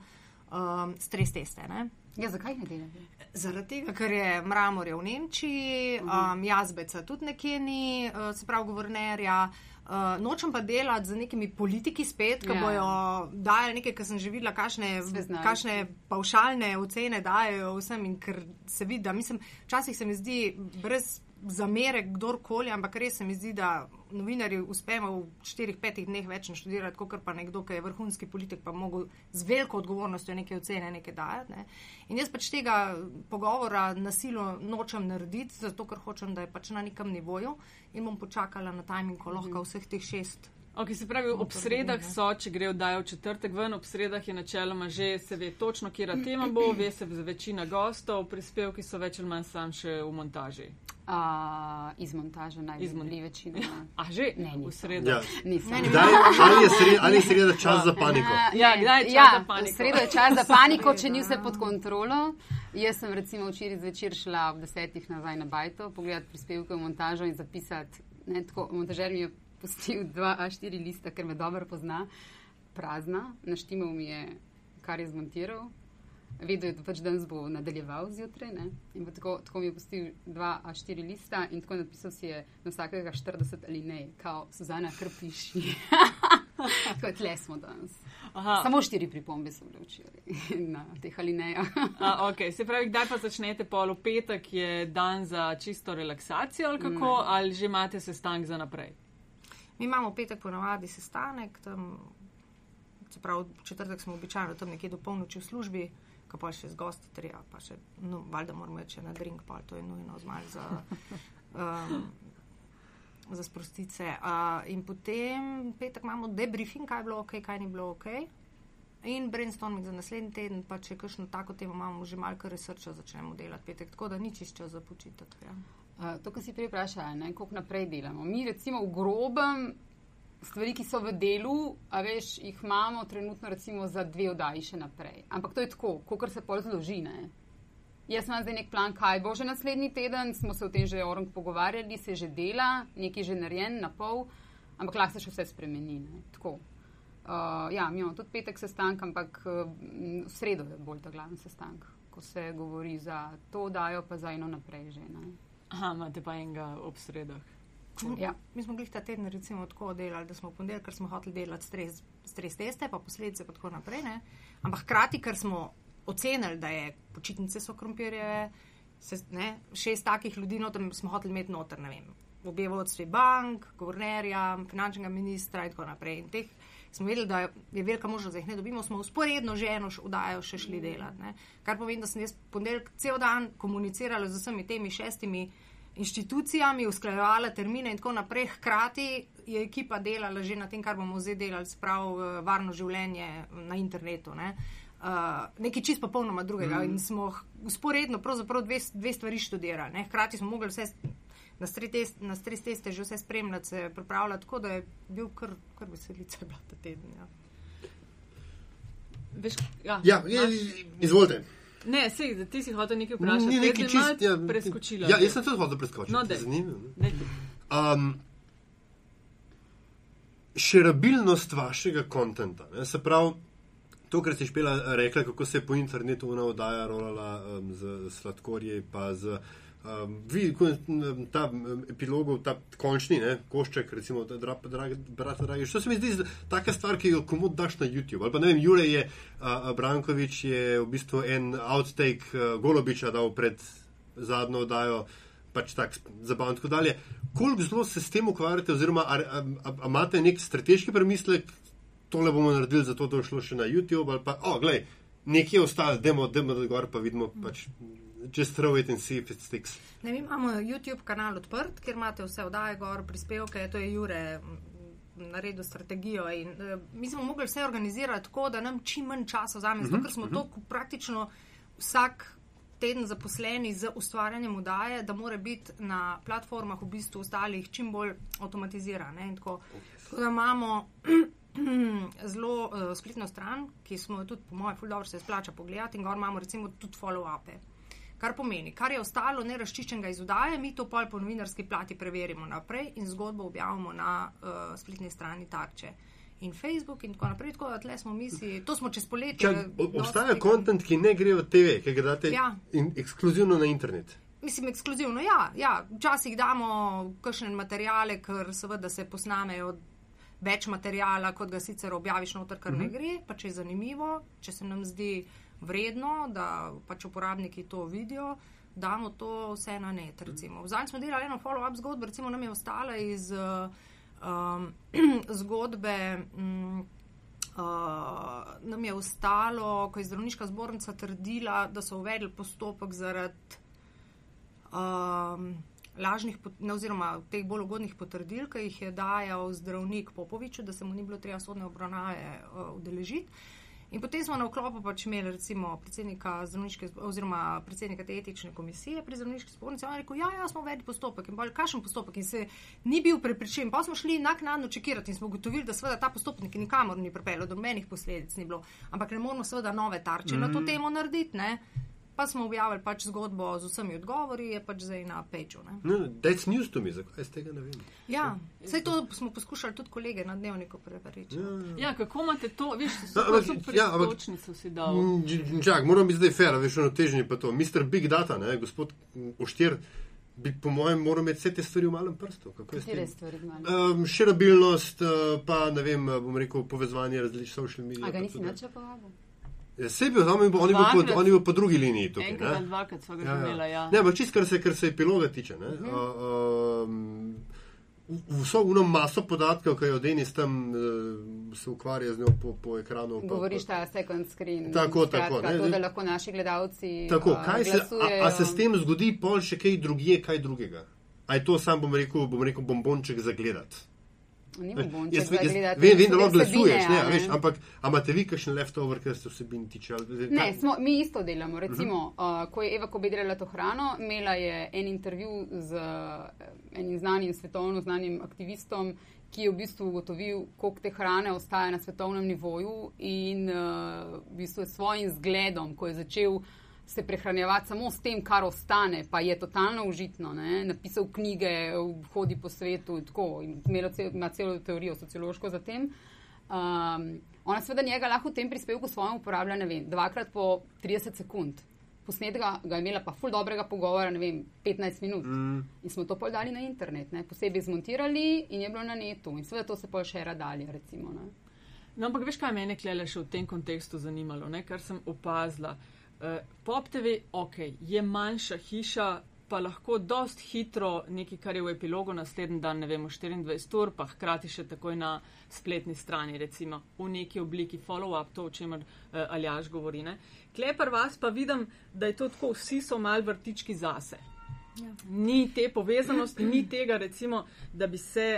um, stres teste. Ne? Ja, zakaj ne delate? Zaradi tega, ker je mramor je v Nemčiji, um, jazbeca tudi nekje ni, uh, se pravi, guvernerja. Uh, nočem pa delati z nekimi politiki spet, ki Ja. bojo dajali nekaj, kar sem že videla, kakšne, kakšne paušalne ocene dajo vsem in ker se vidi, da mislim, včasih se mi zdi brez zamere kdorkoli, ampak res se mi zdi, da novinarji uspemo v 4-5 dneh več naštudirati, kot pa nekdo, ki je vrhunski politik, pa mogel z veliko odgovornostjo neke ocene nekaj dajati. Ne. In jaz pač tega pogovora na silo nočem narediti, zato ker hočem, da je pač na nekem nivoju in bom počakala na tajming, ko lahko vseh teh šest. Ok, se pravi, ob sredah so, če gre oddaja v četrtek ven, ob sredah je načeloma že se ve točno, kje tema bo, ve se za večina gostov, prispevki so več ali manj sam še v montaži. Uh, iz montaže naj bi bili večino. A že? Ne, v sredo. Ja. Kdaj, ali, je sreda, ali je sreda čas za paniko? Ja, kdaj je čas ja, za paniko? Sredo je čas za paniko, če ni vse pod kontrolo. Jaz sem recimo včeraj zvečer šla ob desetih nazaj na bajto, pogledati prispevke v montažo in zapisati. Ne, tako, montažer mi je pustil dva A4 lista, ker me dobro pozna, prazna, naštimal mi je, kar je zmontiral. vedel je, da pač danes bo nadaljeval zjutraj. Ne? In tako, tako mi je pustil dva a štiri lista in tako napisal si je na vsakega 40 ali ne, kao Suzana, kar piši. tako tle smo danes. Aha. Samo štiri pripombe sem bile včeraj na teh alinejah. A, okay. Se pravi, kdaj pa začnete pol v petek, je dan za čisto relaksacijo ali kako, mm. ali že imate sestank za naprej? Mi imamo petek ponavadi sestanek, tam, se pravi, četrtek smo običajno tam nekje do polnoči v službi, ko pa še z gosti treba, pa še, no, valjda moramo še na drink, pa to je nujno zmal za, um, za sprostice. Uh, in potem petek imamo debriefing, kaj je bilo ok, kaj ni bilo ok. In brainstorming za naslednji teden, pa če kakšno tako temo imamo, že malce researcha začnemo delati petek, tako da ni čisto za počitek. Ja. Uh, to, kar si prej vprašala, koliko naprej delamo. Mi, recimo, v grobem stvari, ki so v delu, a veš, jih imamo trenutno, recimo, za dve oddaji še naprej. Ampak to je tako, kot se pol zloži. Ne? Jaz imam zdaj nek plan, kaj bo že naslednji teden, smo se o tem že orang pogovarjali, se že dela, nekaj že narejen na pol, ampak lahko se še vse spremeni. Ne? Tako. Uh, ja, mi imamo tudi petek sestank, ampak uh, v sredo je bolj ta glavni sestank, ko se govori za to, dajo pa za eno naprej že. Ne? Aha, imate pa enega ob sredah. Ja. Mi smo glih ta teden recimo tako delali, da smo v ponedeljek, ker smo hoteli delati stres, stres teste, pa posledice pa tako naprej. Ne? Ampak hkrati, ker smo ocenili, da je počitnice so krompirje, se, ne, šest takih ljudi noter smo hoteli imeti noter, ne vem, obe vodstvi bank, guvernerja, finančnega ministra in tako naprej. In teh smo vedeli, da je velika možnost, da jih ne dobimo, smo usporedno že eno vdajo še šli delati. Ne? Kar pomeni, da sem jaz ponedeljek cel dan komunicirala z vsemi temi šestimi inštitucijami, usklajevala termine in tako naprej. Hkrati je ekipa delala že na tem, kar bomo zdaj delali, sprav varno življenje na internetu. Ne? Uh, nekaj čist popolnoma drugega. Mm. In smo usporedno dve, dve stvari študirali. Ne? Hkrati smo mogli vse na stres test, teste že vse spremljati, se pripravljati, tako da je bil kar, kar veselica bila ta teden. Ja. Veš, ja, Ja, je, izvolite. Ne, sej, ti si hotel nekaj vprašati. Ni nekaj čist, ja, preskočila. Ja, jaz sem tudi hotel preskočiti. No. Zanimivo. Um, šerabilnost vašega kontenta, ne, se pravi, to, kar si špela rekla, kako se je po internetu ona oddaja rolala um, z sladkorji, pa z um, vi, um, ta um, epilogov, ta končni, ne, košček, recimo, da, drag, brat, dragi, što se mi zdi taka stvar, ki jo komod daš na YouTube, ali pa ne vem, Jure je, uh, Brankovič je v bistvu en outtake uh, Golobiča dal pred zadnjo oddajo, pač tako zabavno tako dalje. Koliko zelo se s tem ukvarjate, oziroma a- a- a- a imate nek strateški premislek, tole bomo naredili, zato da bo šlo še na YouTube, ali pa, o, oh, glej, nekje je ostalo, demo, demo gor, pa vidimo, pač, just throw it and see if it sticks. Ne, mi imamo YouTube kanal odprt, kjer imate vse oddaje, gor, prispevke, to je Jure naredil strategijo. In, uh, mi smo mogli vse organizirati tako, da nam čim manj časa vzame, zato ker smo to praktično vsak teden zaposleni z ustvarjanjem oddaje, da mora biti na platformah v bistvu ostalih čim bolj avtomatizirane. Tako, tako da imamo zelo uh, spletno stran, ki smo jo tudi, po mojem, ful dobro se splača pogledati in gor imamo recimo tudi follow-upe. Kar pomeni, kar je ostalo neraščiščenega iz oddaje, mi to pol po novinarski plati preverimo naprej in zgodbo objavimo na uh, spletni strani Tarče. In Facebook, in tako naprej, tako da tle smo misli, to smo čez poletje. Čak, obstaja kontent, ki ne gre v TV, ki ga date Ja. in, ekskluzivno na internet. Mislim, ekskluzivno, ja, ja. Včasih damo kakšne materijale, ker seveda se posnamejo več materijala, kot ga sicer objaviš noter, kar ne gre, pa če je zanimivo, če se nam zdi vredno, da pač uporabniki to vidijo, damo to vse na net. Recimo. Zadnjič smo delali eno follow-up zgodbo, recimo nam je ostala iz uh, um, zgodbe. Um, Uh, nam je ostalo, ko je zdravniška zbornica trdila, da so uvedli postopek zaradi um, lažnih, ne, oziroma teh bolj ugodnih potrdil, ki jih je dajal zdravnik Popoviču, da se mu ni bilo treba sodne obravnave uh, udeležiti. In potem smo na vklopu pač imeli recimo predsednika zdravniške, oziroma predsednika te etične komisije pri zdravniški zbornici. On je rekel, ja, ja, smo uvedli postopek in bolj kakšen postopek in se ni bil prepričan. Pa smo šli naknadno čekirati in smo ugotovili, da seveda ta postopek nikamor ni pripeljal, do menih posledic ni bilo. Ampak ne moramo seveda nove tarče mm -hmm. na to temo narediti, ne. Pa smo objavili pač zgodbo z vsemi odgovori, je pač zdaj na peču. No, that's news to me, zakaj z tega ne vem. Ja, vse to smo poskušali tudi kolege na dnevniku preveriti. Ja, kako imate to, veš, so Ja, ampak- super ja, ampak- istočnico si dal. Dž- Čak, moram biti zdaj fair, veš, ono težnje pa to. Mr. Big Data, ne, gospod Oštir, bi po mojem moral imeti vse te stvari v malem prstu. Kako je s Katere tem? stvari? Um, širabilnost, uh, pa ne vem, bom rekel, povezovanje različnih social medij. A ga nisi nič povabil? Ja, sej bil, tam je bil, on je bil po, Dvakrat. on je bil po drugi liniji tukaj. Enkrat ne. dvakrat sva ga Ja, že imela, ja. ja. Ne, ampak čist, kar se, kar se epiloga tiče. Ne, uh, um, v- Vso uno maso podatkov, ki jo Denis tam uh, se ukvarja z njo po, po ekranu. pa- Govoriš ta second screen. Tako, Skratka, tako, ne, To, da lahko naši gledalci. Tako, a, kaj se, a, a glasujejo. se s tem zgodi pol še kaj drugje, kaj drugega? A je to sam, bom rekel, bom rekel bombonček za gledati? Bombonček Jaz, jaz gledati, vem, vem, da lahko glasuješ, ne, a veš, ampak imate vi kakšen leftover, ker se vsebin tiče? Ne, smo, mi isto delamo. Mhm. Recimo, uh -huh. uh, ko je Eva Kobe delala to hrano, imela je en intervju z uh, enim znanim, svetovno znanim aktivistom, ki je v bistvu ugotovil, koliko te hrane ostaja na svetovnem nivoju in uh, v bistvu s svojim zgledom, ko je začel se prehranjevati samo s tem, kar ostane, pa je totalno užitno. Ne? Napisal knjige, hodi po svetu in tako, in imela cel, ima celo teorijo sociološko za tem. Um, ona seveda njega lahko v tem prispevku svojem uporablja, ne vem, dvakrat po 30 sekund. Posnetka ga je imela pa ful dobrega pogovora, ne vem, 15 minut. Mm. In smo to pol dali na internet, ne? posebej zmontirali in je bilo na netu. In seveda to se pol še radalje, recimo. Ne? No, ampak veš, kaj mene klele še v tem kontekstu zanimalo, ne? kar sem opazila. Uh, Pop TV, ok, je manjša hiša, pa lahko dost hitro nekaj, kar je v epilogu naslednji dan, ne vemo, 24 ur, pa hkrati še takoj na spletni strani, recimo v neki obliki follow-up, to, o čemer uh, Aljaš govori. Ne? Klepar vas pa vidim, da je to tako, vsi so mal vrtički zase. Ja. Ni te povezanosti, ni tega, recimo, da bi se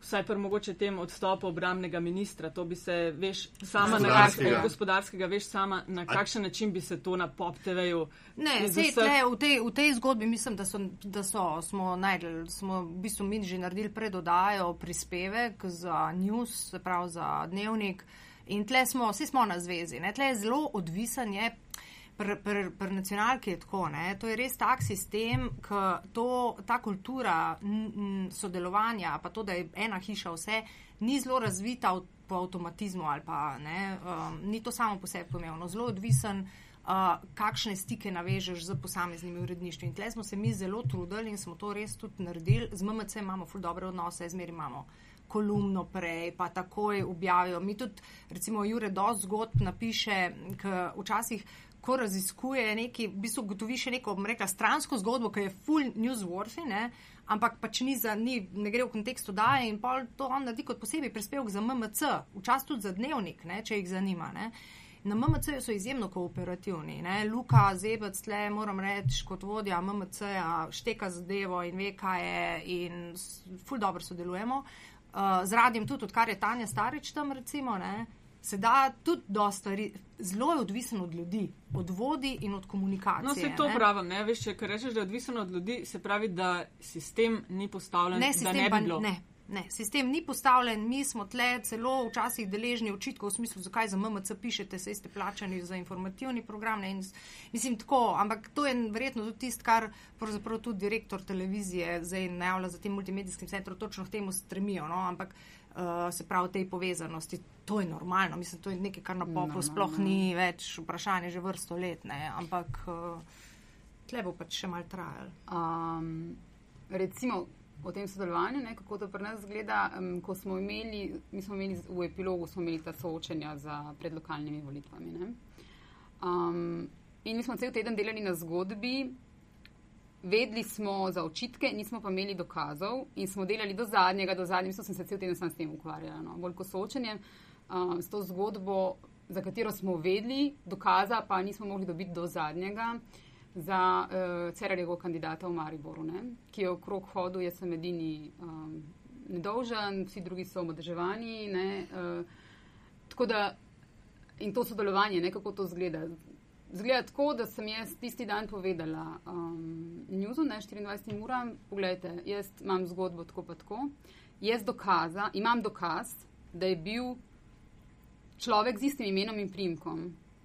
vsaj pa mogoče tem odstopu obramnega ministra, to bi se, veš, sama na Gospodarskega. kakšen gospodarskega, veš, sama na kakšen način bi se to na pop TV-ju. Ne, sej, vseh- tle, v, tej, v tej zgodbi mislim, da, so, da so, smo najdel, smo v bistvu mi že naredili predodajo prispevek za news, se pravi za dnevnik. In tle smo, vsi smo na zvezi. Ne? Tle je zelo odvisen je. Pri pr, pr nacionalki je tako, ne? to je res tak sistem, ki ta kultura n, n, sodelovanja, pa to, da je ena hiša vse, ni zelo razvita v, po avtomatizmu ali pa ne, um, ni to samo po sebi pomembno, zelo odvisen, uh, kakšne stike navežeš z posameznimi uredništvi. In tle smo se mi zelo trudili in smo to res tudi naredili. Z MMC imamo ful dobre odnose, zmeri imamo kolumno prej, pa takoj objavijo. Mi tudi, recimo, Jure dost zgodb napiše, k včasih ko raziskuje neki, v bistvu gotovi še neko, bom rekla, stransko zgodbo, ki je full newsworthy, ne, ampak pač ni za, ni, ne gre v kontekstu daje in pol to on naredi kot posebej prispevek za MMC, včasih tudi za dnevnik, ne, če jih zanima, ne. Na MMC so izjemno kooperativni. Ne? Luka Zebec, tle moram reči, kot vodja MMC-ja, šteka zadevo in ve, kaj je, in ful dobro sodelujemo. Uh, z radiem tudi, odkar je Tanja Starič tam, recimo, ne? Se da tudi dosta stvari, zelo je odvisen od ljudi, od vodi in od komunikacije. No, se to ne. pravim, ne, veš, če rečeš, da je odvisno od ljudi, se pravi, da sistem ni postavljen, Ne, sistem ne pa bi bilo. ne. Ne, sistem ni postavljen, mi smo tle celo včasih deležni očitkov v smislu, zakaj za MMC pišete, sej ste plačani za informativni program. Ne, in, mislim tako, ampak to je verjetno tudi tisto, kar pravzaprav tudi direktor televizije zdaj najavlja za tem multimedijskim centrom, točno k temu stremijo, no, ampak uh, se pravi tej povezanosti. To je normalno, mislim, to je nekaj, kar na popu sploh ni več vprašanje že vrsto let, ne, ampak uh, tle bo pač še mal trajalo. Um, recimo o tem sodelovanju, ne, kako to pri nas zgleda, um, ko smo imeli, mi smo imeli v epilogu smo imeli ta soočenja za pred lokalnimi volitvami. Ne. Um, in mi smo cel teden delali na zgodbi, vedeli smo za očitke, nismo pa imeli dokazov in smo delali do zadnjega, do zadnjega, mislim, sem se cel teden sam s tem ukvarjala, no, bolj kot soočenjem, um, s to zgodbo, za katero smo vedeli, dokaza pa nismo mogli dobiti do zadnjega za uh, Cerarjevega kandidata v Mariboru, ne, ki je okrog hodu, jaz sem edini um, nedolžen, vsi drugi so omadeževani. Uh, tako da in to sodelovanje, ne, kako to zgleda. Zgleda tako, da sem jaz tisti dan povedala um, Newsu, ne 24 uram, pogledajte, jaz imam zgodbo tako pa tako, jaz dokaza, imam dokaz, da je bil človek z istim imenom in primkom,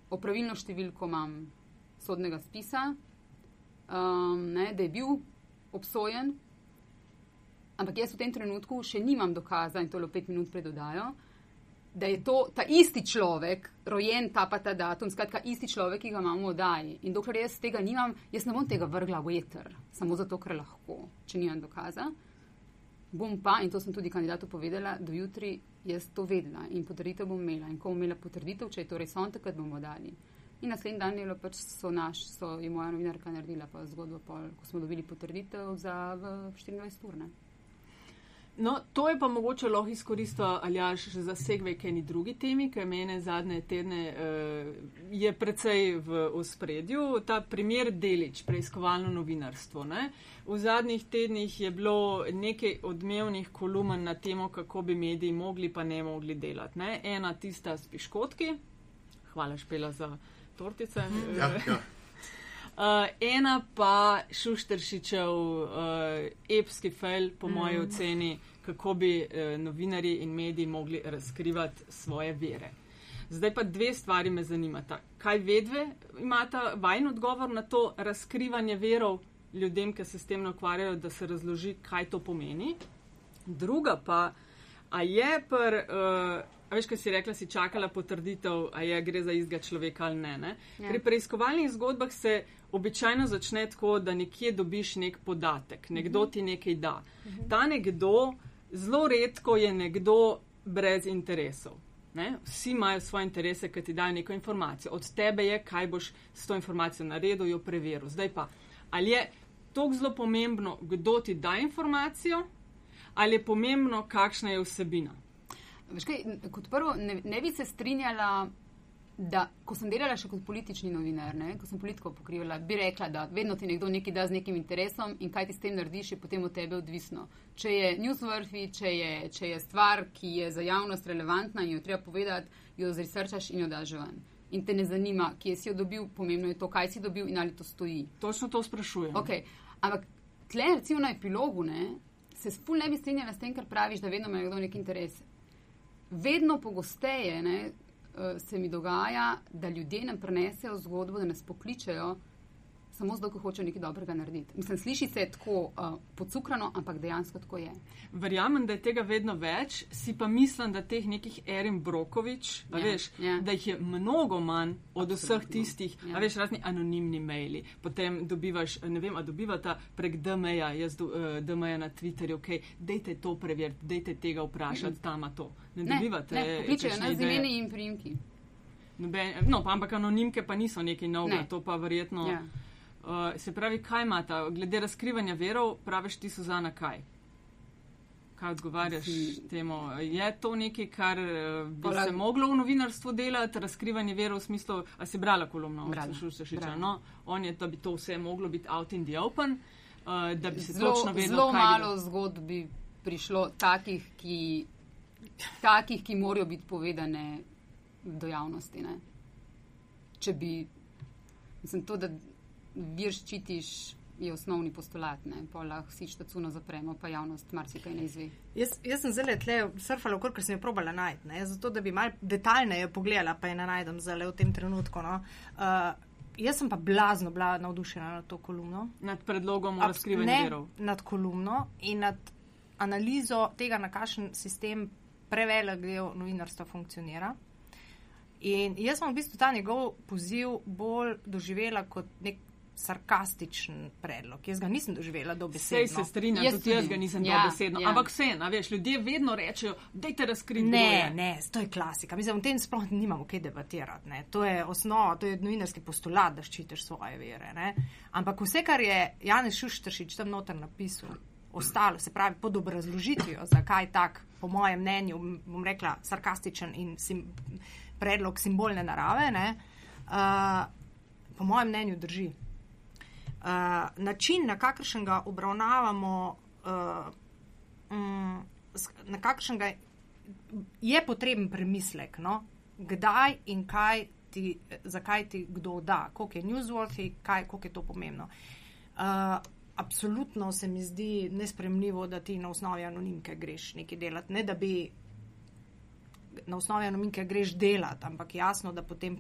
opravilno številko imam, sodnega spisa, um, ne, da je bil obsojen. Ampak jaz v tem trenutku še nimam dokaza, in to le pet minut predodajo, da je to ta isti človek, rojen ta pa ta datum, skratka, isti človek, ki ga imamo v oddaji. In dokler jaz tega nimam, jaz ne bom tega vrgla v eter, samo zato, ker lahko, če nimam dokaza. Bom pa, in to sem tudi kandidatu povedala, do jutri jaz to vedela in potrditev bom imela. In ko bom imela potrditev, če je to res on, takrat bomo dali. In naslednji dan je, pač so naš, so je moja novinarka naredila pa zgodbo, pol, ko smo dobili potrditev za 24 ur. Ne. No, to je pa mogoče lahko izkoristil Aljaš za segve k eni drugi temi, ki mene zadnje tedne uh, je precej v ospredju. Ta primer delič, preiskovalno novinarstvo. Ne? V zadnjih tednih je bilo nekaj odmevnih kolumen na temo, kako bi mediji mogli pa ne mogli delati. Ne? Ena tista s piškotki, hvala špela za tortice. Ja, ja. Uh, ena pa Šušteršičev uh, epski fail, po mm. moji oceni, kako bi uh, novinari in mediji mogli razkrivati svoje vere. Zdaj pa dve stvari me zanimata. Kaj vedve imata vajen odgovor na to razkrivanje verov ljudem, ki se s tem ukvarjajo, da se razloži, kaj to pomeni. Druga pa, a je pr. Uh, veš, kaj si rekla, si čakala potrditev, a je gre za izga človeka ali ne. ne? Ja. Pri preiskovalnih zgodbah se običajno začne tako, da nekje dobiš nek podatek, nekdo ti nekaj da. Ta nekdo, zelo redko je nekdo brez interesov. Ne? Vsi imajo svoje interese, ki ti dajo neko informacijo. Od tebe je, kaj boš s to informacijo naredil, jo preveril. Zdaj pa, ali je to zelo pomembno, kdo ti da informacijo, ali je pomembno, kakšna je vsebina. Kaj, kot prvo, ne, ne bi se strinjala, da ko sem delala še kot politični novinar, ne, ko sem politiko pokrivala, bi rekla, da vedno ti nekdo nekaj da z nekim interesom in kaj ti s tem narediš, je potem od tebe odvisno. Če je newsworthy, če je, če je stvar, ki je za javnost relevantna in jo treba povedati, jo zresearchaš in jo daš ven. In te ne zanima, kje si jo dobil, pomembno je to, kaj si dobil in ali to stoji. Točno to sprašujem. Okay. Ampak tle, recimo na epilogu, ne, se spul ne bi strinjala s tem, kar praviš, da vedno ima nekdo nek interes vedno pogosteje ne, se mi dogaja, da ljudje nam prenesejo zgodbo, da nas pokličejo samo zato, ker hočejo nekaj dobrega narediti. Mislim, sliši se tako uh, pocukrano, ampak dejansko tako je. Verjamem, da je tega vedno več, si pa mislim, da teh nekih Erin Brokovič, ja, veš, ja. da jih je mnogo manj od Absolutno. vseh tistih, ja. veš, razni anonimni maili. Potem dobivaš, ne vem, a dobivata prek DMA, jaz do, uh, DMA na Twitterju, ok, dejte to preveriti, dejte tega vprašati, mm. tam to. Ne, ne dobivate. Ne, pokličejo nas z imeni in primki. No, pa, ampak anonimke pa niso nekaj novega, ne. to pa verjetno. Ja. Uh, se pravi, kaj imata, glede razkrivanja verov, praviš ti, Suzana, kaj? Kaj odgovarjaš si. temu? Je to nekaj, kar uh, bi Pola... se moglo v novinarstvu delati, razkrivanje verov v smislu, a si brala kolumno? Brala. No, on je, da bi to vse moglo biti out in the open, uh, da bi se zelo, točno vedelo. Zelo malo zgodb bi prišlo takih ki, takih, ki morajo biti povedane do javnosti. Ne? Če bi, mislim, to, da vir ščitiš, je osnovni postulat, ne pa lahko si štacuno zapremo, pa javnost marsikaj ne izve. Jaz, jaz sem zelo tle surfala, ker sem jo probala najti, ne, zato da bi mal detaljneje pogledala, pa je ne najdem zelo v tem trenutku. No. Uh, Jaz sem pa blazno bila navdušena nad to kolumno. Nad predlogom o razkrivanju virov. Nad kolumno in nad analizo tega, na kakšen sistem prevelik del novinarstva funkcionira. In jaz sem v bistvu ta njegov poziv bolj doživela kot nek sarkastičen predlog. Jaz ga nisem doživela do besede. Sej se strinjam, tudi jaz ga nisem ja, dobesedno. Ja. Ampak vse, a veš, ljudje vedno rečejo, dajte razkriti. Ne, ne, to je klasika. Mislim, o tem sploh nimamo kaj debatirati. Ne. To je osnova, to je novinarski postulat, da ščitiš svoje vere. Ne. Ampak vse, kar je Janez Šuštršič tam noter napisal, ostalo, se pravi pod obrazložitvijo, zakaj tak, po mojem mnenju, bom rekla, sarkastičen in sim, predlog simbolne narave, ne, uh, po mojem mnenju drži. Uh, način, na kakršen ga obravnavamo, uh, um, na kakršen ga je potreben premislek, no? kdaj in kaj ti, zakaj ti kdo da, koliko je newsworthy, kaj, koliko je to pomembno. Uh, absolutno se mi zdi nespremljivo, da ti na osnovi anonimke greš nekaj delati. Ne da bi na osnovi anonimke greš delati, ampak jasno, da potem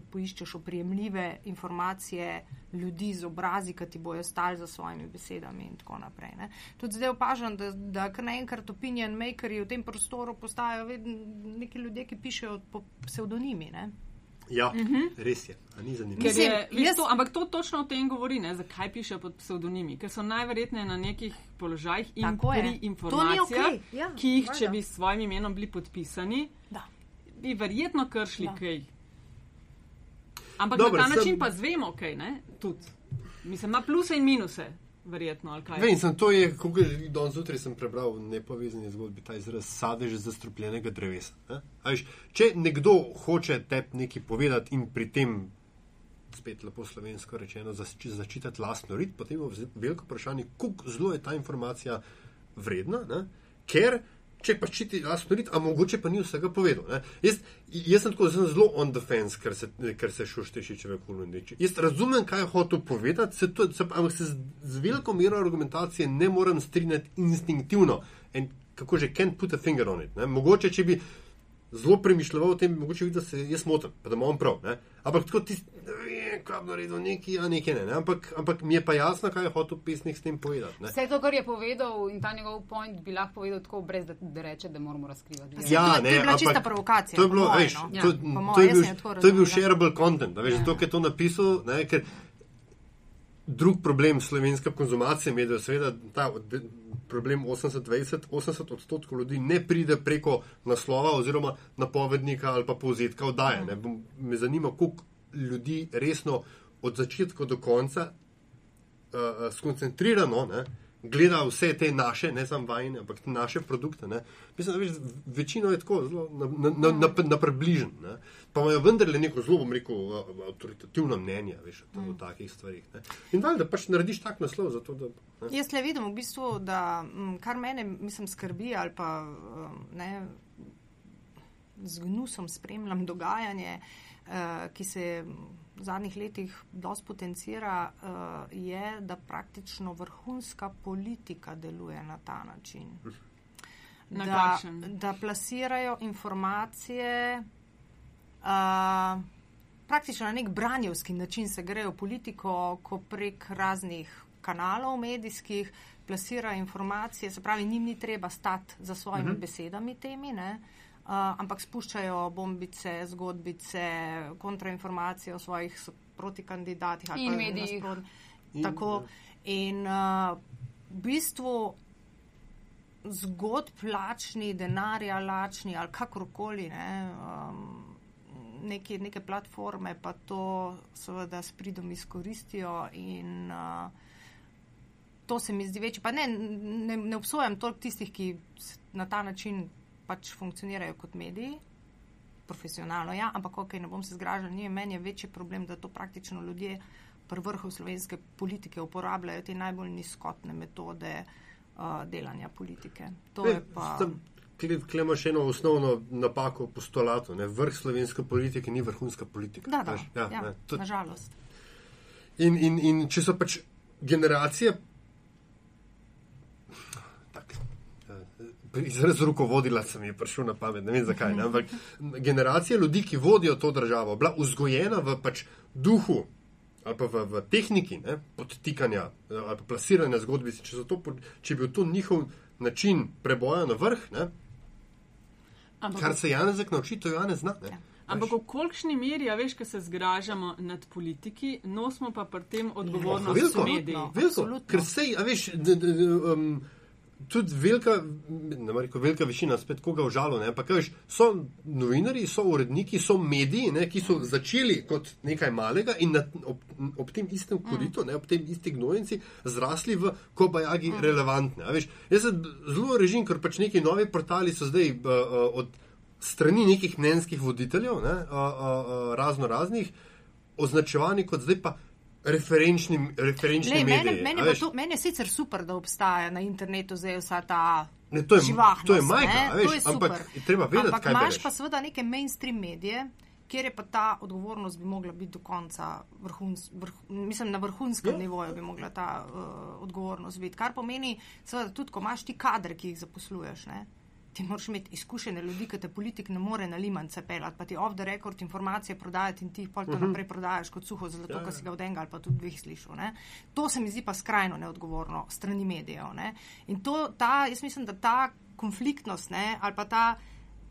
poiščeš oprijemljive informacije ljudi z obrazi, ki ti bojo stali za svojimi besedami in tako naprej. Ne. Tudi zdaj opažam, da, da kar naenkrat opinion makeri v tem prostoru postajajo vedno neki ljudje, ki pišejo po psevdonimi. Ne. Ja, uh -huh. res je, a ni zanimivo. Ker Mislim, je, jaz... to, ampak to točno o tem govori, ne, zakaj pišejo pod psevdonimi, ker so najverjetneje na nekih položajih in Tako je. pri ni informacijah, okej, ja, ki jih, če valjda. bi s svojim imenom bili podpisani, Da. bi verjetno kršili Da. kaj. Ampak Dobro, na ta sem- način pa zvemo, kaj ne, tudi. Mislim, ima pluse in minuse, verjetno. Vem, sem to je, kako je danes zjutraj sem prebral v nepovezani zgodbi ta izraz sadež zastrupljenega drevesa. Ne? A Veš, če nekdo hoče te nekaj povedati in pri tem, spet lepo slovensko rečeno, začitati lastno rit, potem je veliko vprašanje, kako zelo je ta informacija vredna, ne? ker če pa ščiti lastno rit, a mogoče pa ni vsega povedal. Jaz, jaz sem tako zelo on the fence, ker se, ker se šuštešičeve kolondiči. Jaz razumem, kaj je hotel povedati, se to, se, ampak se z, z veliko mero argumentacije ne morem strinjati instinktivno. In kako že, can't put a finger on it. Ne. Mogoče, če bi zelo premišljal o tem, mogoče vidi, da se jaz motim, pa da imam prav. Ne. Ampak tako ti, kaj bi naredil, neki, a nekaj ne. ne. Ampak, ampak mi je pa jasno, kaj je hotel pesnik s tem povedati. Ne. Vse to, kar je povedal in ta njegov point, bi lahko povedal tako, brez da, da reče, da moramo razkrivati. Ja, Ja, to- to ne, je bila čista ampak provokacija, To je bilo, moje, veš, no. Ja, to, moje, to, je bil, tako to je bil shareable content, a veš, zato, ker je to napisal, ne, ker drug problem slovenske konzumacije medijev, seveda ta problem 80-20, 80 odstotkov ljudi ne pride preko naslova oziroma napovednika ali pa povzetka oddaje. Ne. Me zanima, koliko ljudi resno od začetka do konca uh, skoncentrirano ne, gleda vse te naše, ne samo vajne, ampak te naše produkte. Ne. Mislim, da veš, večino je tako zelo na, na, na, na, na približen. Ne. Pa imajo vendarle neko zelo, bom rekel, uh, avtoritativno mnenje veš, o, o takih stvarih. Ne. In valjda pač narediš tak naslov, zato da. Ne. Jaz le vidim v bistvu, da m, kar mene mislim, skrbi ali pa ne, z gnusom spremljam dogajanje, uh, ki se v zadnjih letih dosti potencira, uh, je, da praktično vrhunska politika deluje na ta način. Na da, kakšen? da plasirajo informacije. Uh, Praktično na nek branjevski način se grejo politiko, ko prek raznih kanalov medijskih plasirajo informacije, se pravi, njim ni treba stati za svojimi uh -huh. besedami temi, ne, uh, ampak spuščajo bombice, zgodbice, kontrainformacije o svojih protikandidatih ali In pa medijih. Tako. In uh, v bistvu zgodb lačni, denarja lačni ali kakorkoli, ne, um, neke, neke platforme pa to seveda s pridom izkoristijo in uh, to se mi zdi večje. Pa ne, ne, ne obsojam toliko tistih, ki na ta način pač funkcionirajo kot mediji. Profesionalno, ja, ampak ok, ne bom se zgražal, ni meni je večji problem, da to praktično ljudje pri vrhu slovenske politike uporabljajo te najbolj nizkotne metode uh, delanja politike. To je pa. Klemo še eno osnovno napako v postulatu. Ne? Vrh slovenske politike ni vrhunska politika. Da, da, veš. ja, ne, to- nažalost. In, in, in če so pač generacije, tak, eh, izraz rukovodila se mi je prišel na pamet, ne vem zakaj, ne, ampak generacija ljudi, ki vodijo to državo, bila vzgojena v pač duhu ali pa v, v tehniki ne, podtikanja eh, ali pa plasiranja zgodbic, če, to če je bil to njihov način preboja na vrh, ne, Ampak, kar se Janezek nauči, to Janez zna. Ne. ampak v kolikšni meri, a veš, ko se zgražamo nad politiki, nosimo pa pri tem odgovornost Veliko, mediji. veliko, Absolutno. ker sej, a veš, d, d, d, um, tudi velika, ne reči, velika večina, spet koga v žalu, ne, ampak veš, so novinari, so uredniki, so mediji, ne, ki so začeli kot nekaj malega in na, ob, ob tem istem koritu, ne, ob tem isti gnojnici, zrasli v kobajagi relevantne. a Veš, jaz se zelo režim, ker pač neki novi portali so zdaj uh, od strani nekih mnenjskih voditeljev, ne, uh, uh, uh, razno raznih, označevani kot zdaj pa referenčni, referenčni Lej, mediji. mene, mene, veš. to, mene je sicer super, da obstaja na internetu zdaj vsa ta Ne, to je- živahnost. to je majka, veš, to je ampak super. treba vedeti, ampak kaj imaš bereš. pa seveda neke mainstream medije, kjer je pa ta odgovornost bi mogla biti do konca vrhuns, vrh, mislim, na vrhunskem Ja. nivoju bi mogla ta uh, odgovornost biti. Kar pomeni, seveda, tudi ko imaš ti kadre, ki jih zaposluješ, ne, ti moraš imeti izkušene ljudi, ki te politik ne more na limance pelati, pa ti off the record informacije prodajati in ti jih pol to uh -huh. naprej prodajaš kot suho, zato Ja, ker ja. si ga od enega ali pa tudi dveh slišal. Ne? To se mi zdi pa skrajno neodgovorno strani medijev. Ne? In to, ta, jaz mislim, da ta konfliktnost ne, ali pa ta.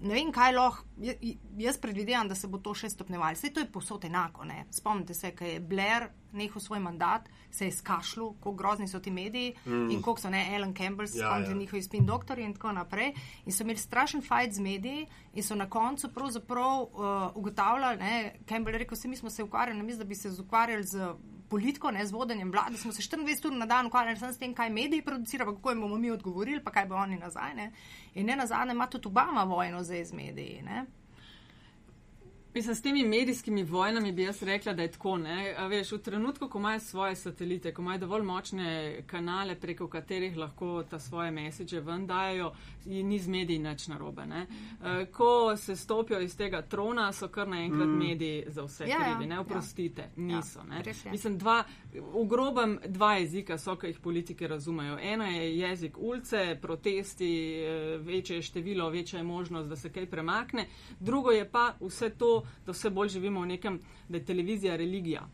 Ne vem, kaj lahko. ja- Jaz predvidevam, da se bo to še stopnjevalo. Vse to je posod enako. Ne? Spomnite se, kaj je Blair nehal svoj mandat, se je skašljal, kako grozni so ti mediji mm. in koliko so ne Ellen Campbell, Ja, spomnite ja. njihovi spin doktorji in tako naprej. In so imeli strašen fajt z mediji in so na koncu pravzaprav uh, ugotavljali, ne, Campbell je rekel, vse mi smo se ukvarjali, namesto da bi se ukvarjali z politiko, ne z vodenjem vlade, smo se 24 ur na dan ukvarjali samo s tem, kaj mediji producirajo, kako jim bomo mi odgovorili, pa kaj bo oni nazaj. Ne. In ne nazadnje ima tudi Obama vojno zdaj z mediji. Ne. Mislim, s temi medijskimi vojnami bi jaz rekla, da je tako. ne. A Veš, v trenutku, ko imajo svoje satelite, ko imajo dovolj močne kanale, preko katerih lahko ta svoje mesiče ven dajo, in ni z mediji nič narobe. Ne. Ko se stopijo iz tega trona, so kar naenkrat mm. mediji za vse Ja, ja, krivi. Ne ja. oprostite, niso. Ja, ne. res je. Mislim, dva, v grobem dva jezika so, ki jih politike razumejo. Eno je jezik ulice, protesti, eh, večje je število, večja je možnost, da se kaj premakne. Drugo je pa vse to, da vse bolj živimo v nekem, da je televizija religija,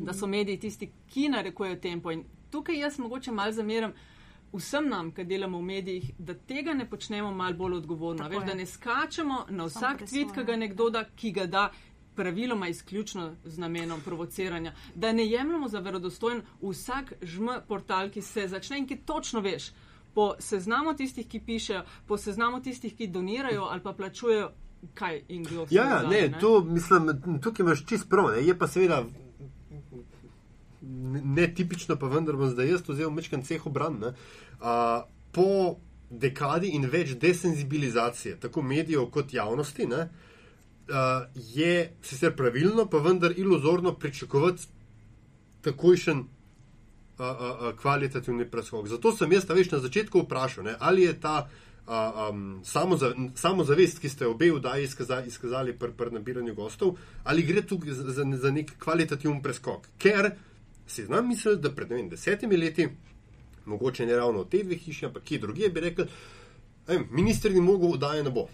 da so mediji tisti, ki narekujejo tempo. In tukaj jaz mogoče mal zameram. Vsem nam, ki delamo v medijih, da tega ne počnemo malo bolj odgovorno. Veš, da ne skačemo na vsak tweet, ki ga nekdo da, ki ga da praviloma izključno z namenom provociranja. Da ne jemljemo za verodostojen vsak žm portal, ki se začne in ki točno veš. Po seznamu tistih, ki pišejo, po seznamu tistih, ki donirajo ali pa plačujejo, kaj in kdo Ja, ja, zadnje, ne, to mislim, tukaj imaš čist prav. Ne. Je pa seveda netipično, pa vendar bom zdaj jaz vzel mečkan ceh obran. ne. A, Po dekadi in več desenzibilizacije, tako medijev kot javnosti, ne, a, je sicer pravilno, pa vendar iluzorno pričakovati takojšen a, a, a, kvalitativni preskok. Zato sem jaz, veš, na začetku vprašal, ne, ali je ta a, um, samoza, samozavest, ki ste obe vdaji izkaza, izkazali pri pr nabiranju gostov, ali gre tu za, za, nek kvalitativen preskok. Ker si znam misliti, da pred vem, desetimi leti, mogoče ne ravno v te dve hiši, ampak kje drugje, bi rekel, em, minister ni mogel vdaje ne bo.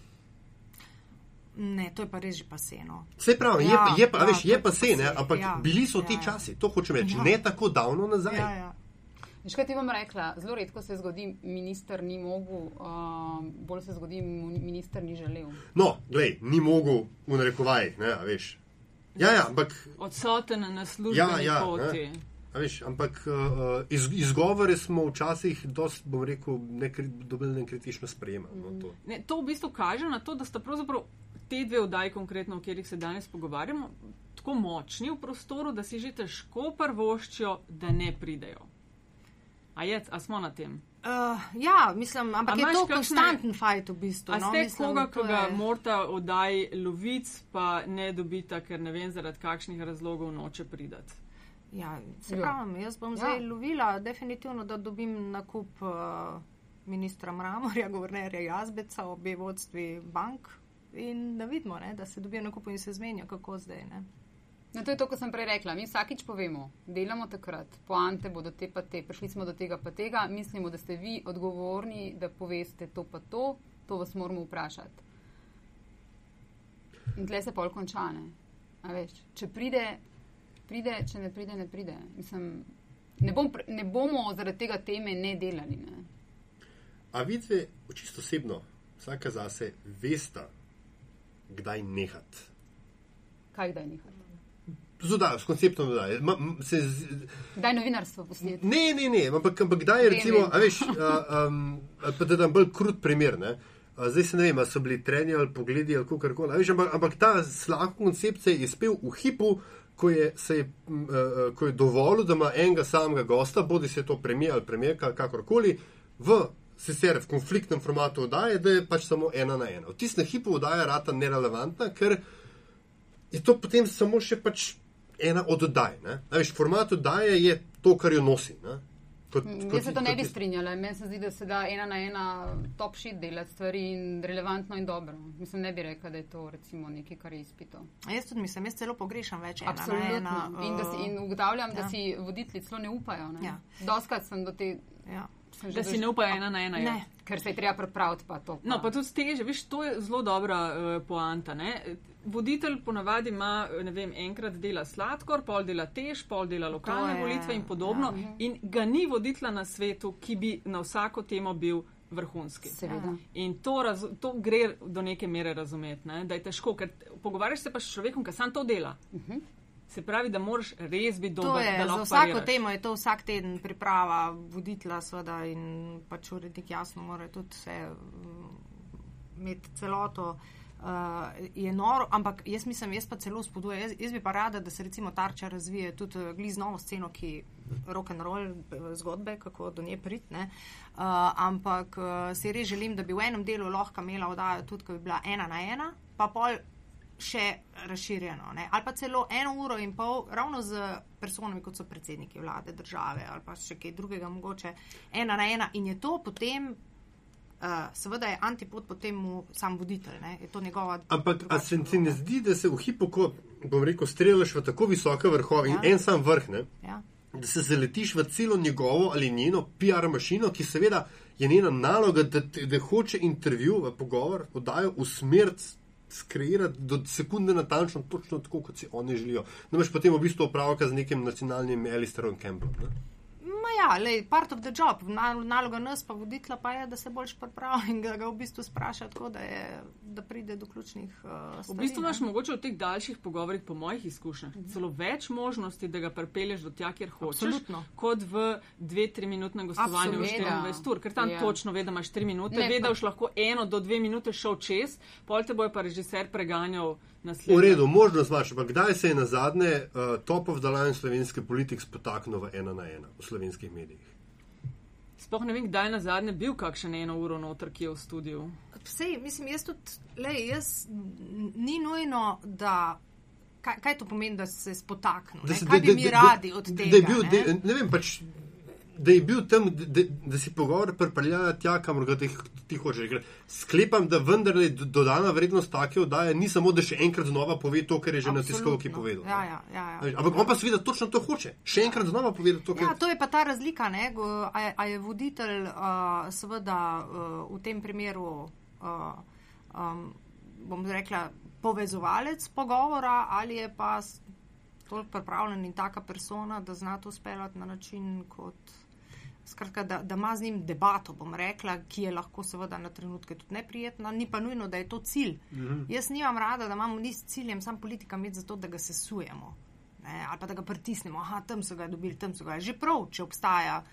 Ne, to je pa res že paseno. Vse pravi, ja, je pa, je pa, ja, veš, je pa se, ne, ampak ja, bili so ja, ti ja. časi, to hočem reči, Ja. ne tako davno nazaj. Ja, ja. Veš, kaj ti bom rekla? Zelo redko se zgodi, minister ni mogel, uh, bolj se zgodi, minister ni želel. No, glej, ni mogel v narekovajih, ne, a veš. Ja, ja, ampak Odsoten na službeni Ja, ja, poti. ne. A veš, ampak uh, iz, izgovore smo včasih, dost, bom rekel, nekri, dobili nekritično sprejemati. No, to. Ne, to v bistvu kaže na to, da sta pravzaprav te dve oddaji, konkretno o katerih se danes pogovarjamo, tako močni v prostoru, da si že težko prvoščijo, da ne pridejo. A, je, a smo na tem? Uh, ja, mislim, ampak A je to kakšne- konstanten fajt v bistvu. A no, ste mislim, koga, to ki ga je- morata oddaji lovic, pa ne dobita, ker ne vem zaradi kakšnih razlogov noče pridati? Ja, se Ja. pravi, jaz bom Ja. zdaj lovila, definitivno, da dobim nakup uh, ministra Mramorja, guvernerja Jazbeca, obe vodstvi bank in da vidimo, ne, da se dobijo nakup in se zmenijo, kako zdaj. Ne. No, to je to, kar sem prej rekla. Mi vsakič povemo, delamo takrat, poante bodo te pa te, prišli smo do tega pa tega, mislimo, da ste vi odgovorni, da poveste to pa to, to vas moramo vprašati. In tle se pol končane. Če pride, pride, če ne pride, ne pride. Mislim, ne, bom, ne bomo zaradi tega teme ne delali. Ne? A vidve, čisto osebno, vsaka zase, vesta, kdaj nehati. Kaj kdaj nehati? Z oddajo, s konceptom. Ma- m- se z- Kdaj novinarstvo pustiti? Ne, ne, ne, ampak, ampak Vem, recimo, vem. a veš, a, um, pa da dam bolj krut primer, ne. A, zdaj se ne vem, a so bili treni ali pogledi ali kako koli, veš, ampak, ampak ta slab koncept se je spel v hipu, ko je, se je, a, ko je dovolil, da ima enega samega gosta, bodi se to premijer ali premijerka, kakorkoli, v sicer v konfliktnem formatu oddaje, da je pač samo ena na ena. V tistem hipu oddaja rata nerelevantna, ker je to potem samo še pač ena od oddaj. Veš, format oddaje je to, kar jo nosi. Ne? Kot, Jaz se to ne bi strinjala. Meni se zdi, da se da ena na ena top shit delati stvari in relevantno in dobro. Mislim, ne bi rekla, da je to recimo nekaj, kar je izpito. A Jaz tudi mislim, jaz celo pogrešam več ena na Absolutno. ena. In, da si, uh, in ugotavljam, da ja. si voditelji celo ne upajo. Ne? Ja. Doskrat sem do te. ja. Sem že Da si ne upajo ena na ena. Ne, je. ker se je treba pripraviti pa to. No, pa tudi teže, veš, to je zelo dobra uh, poanta. Ne? Voditelj ponavadi ima, ne vem, enkrat dela sladkor, pol dela tež, pol dela lokalne je, volitve in podobno. ja. In ga ni voditelja na svetu, ki bi na vsako temo bil vrhunski. Seveda. In to, raz, to gre do neke mere razumeti, ne? da je težko, ker pogovarjaš se pa s človekom, ki sam to dela. Uh -huh. Se pravi, da moraš res biti dober. je, za vsako pariraš. temo je to vsak teden priprava voditla, seveda, in pač urednik jasno mora tudi vse mm, imeti celoto. Uh, je noro, ampak jaz mislim, jaz pa celo spodbujem. Jaz, jaz bi pa rada, da se recimo tarča razvije tudi uh, gliz novo sceno, ki rock and roll eh, zgodbe, kako do nje pridne. Uh, ampak uh, si res želim, da bi v enem delu lahko imela oddajo tudi, ko bi bila ena na ena, pa pol še razširjeno. Ne? Ali pa celo eno uro in pol, ravno z personami, kot so predsedniki vlade, države ali pa še kaj drugega, mogoče ena na ena. In je to potem, uh, seveda je antipod potem mu sam voditelj, ne? je to njegova. Ampak a se ti ne zdi, da se v hipu, ko bom rekel, streljaš v tako visoke vrhove Ja. in en sam vrh, ne? Ja. da se zaletiš v celo njegovo ali njeno PR mašino, ki seveda je njena naloga, da, da hoče intervju, v pogovor, oddajo v smer skreirati do sekunde natančno, točno tako, kot si oni želijo. Imaš potem v bistvu opravka z nekim nacionalnim Alistarom Campbellom. Ne? Ja, lej, part of the job. Nal- Naloga nas pa voditla pa je, da se boljš pripravi in ga, ga v bistvu spraša tako, da, je, da pride do ključnih uh, stvari. V bistvu imaš mogoče v teh daljših pogovorih, po mojih izkušnjah, celo več možnosti, da ga pripelješ do tja, kjer hočeš, Absolutno. kot v 2-3 minutnem gostovanju v Absolutno. 24 ur, ker tam Ja. točno ve, da imaš 3 minute, Ne, ve, da boš lahko eno do 2 minute šel čez, pol te boje pa režiser preganjal V naslednjo. redu, možnost imaš, ampak kdaj se je na zadnje uh, top of the line slovenske politik spotaknil v ena na ena v slovenskih medijih? Sploh ne vem, kdaj je na zadnje bil kakšen eno uro noter, ki je v studiu. Sej, mislim, jaz tudi, lej, jaz ni nujno, da. Kaj, kaj to pomeni, da se spotaknem? Da se- Kaj bi da- mi da- radi od tega? Da je bil, ne? da, ne vem, pač, da je bil tam, da, da, si pogovor pripeljal tja, kamor ga ti, ti hočeš. Ker Sklepam, da vendarle do- dodana vrednost take oddaje ni samo, da še enkrat znova pove to, kar je že na Absolutno. tiskovki povedal. Ja, ja, ja, ja. Ampak on pa seveda točno to hoče. Še enkrat znova povedati to, kar Ja, to je pa ta razlika, ne? A, je- a je voditelj uh, seveda uh, v tem primeru, uh, um, bom rekla, povezovalec pogovora ali je pa toliko pripravljen in taka persona, da zna to speljati na način kot. Skratka, da, da ima z njim debato, bom rekla, ki je lahko seveda na trenutke tudi neprijetna, ni pa nujno, da je to cilj. Mm -hmm. Jaz nimam rada, da imamo ni s ciljem sam politika imeti zato, da ga sesujemo. Ne, ali pa da ga pritisnemo, aha, tam so ga dobili, tam so ga. Že prav, če obstaja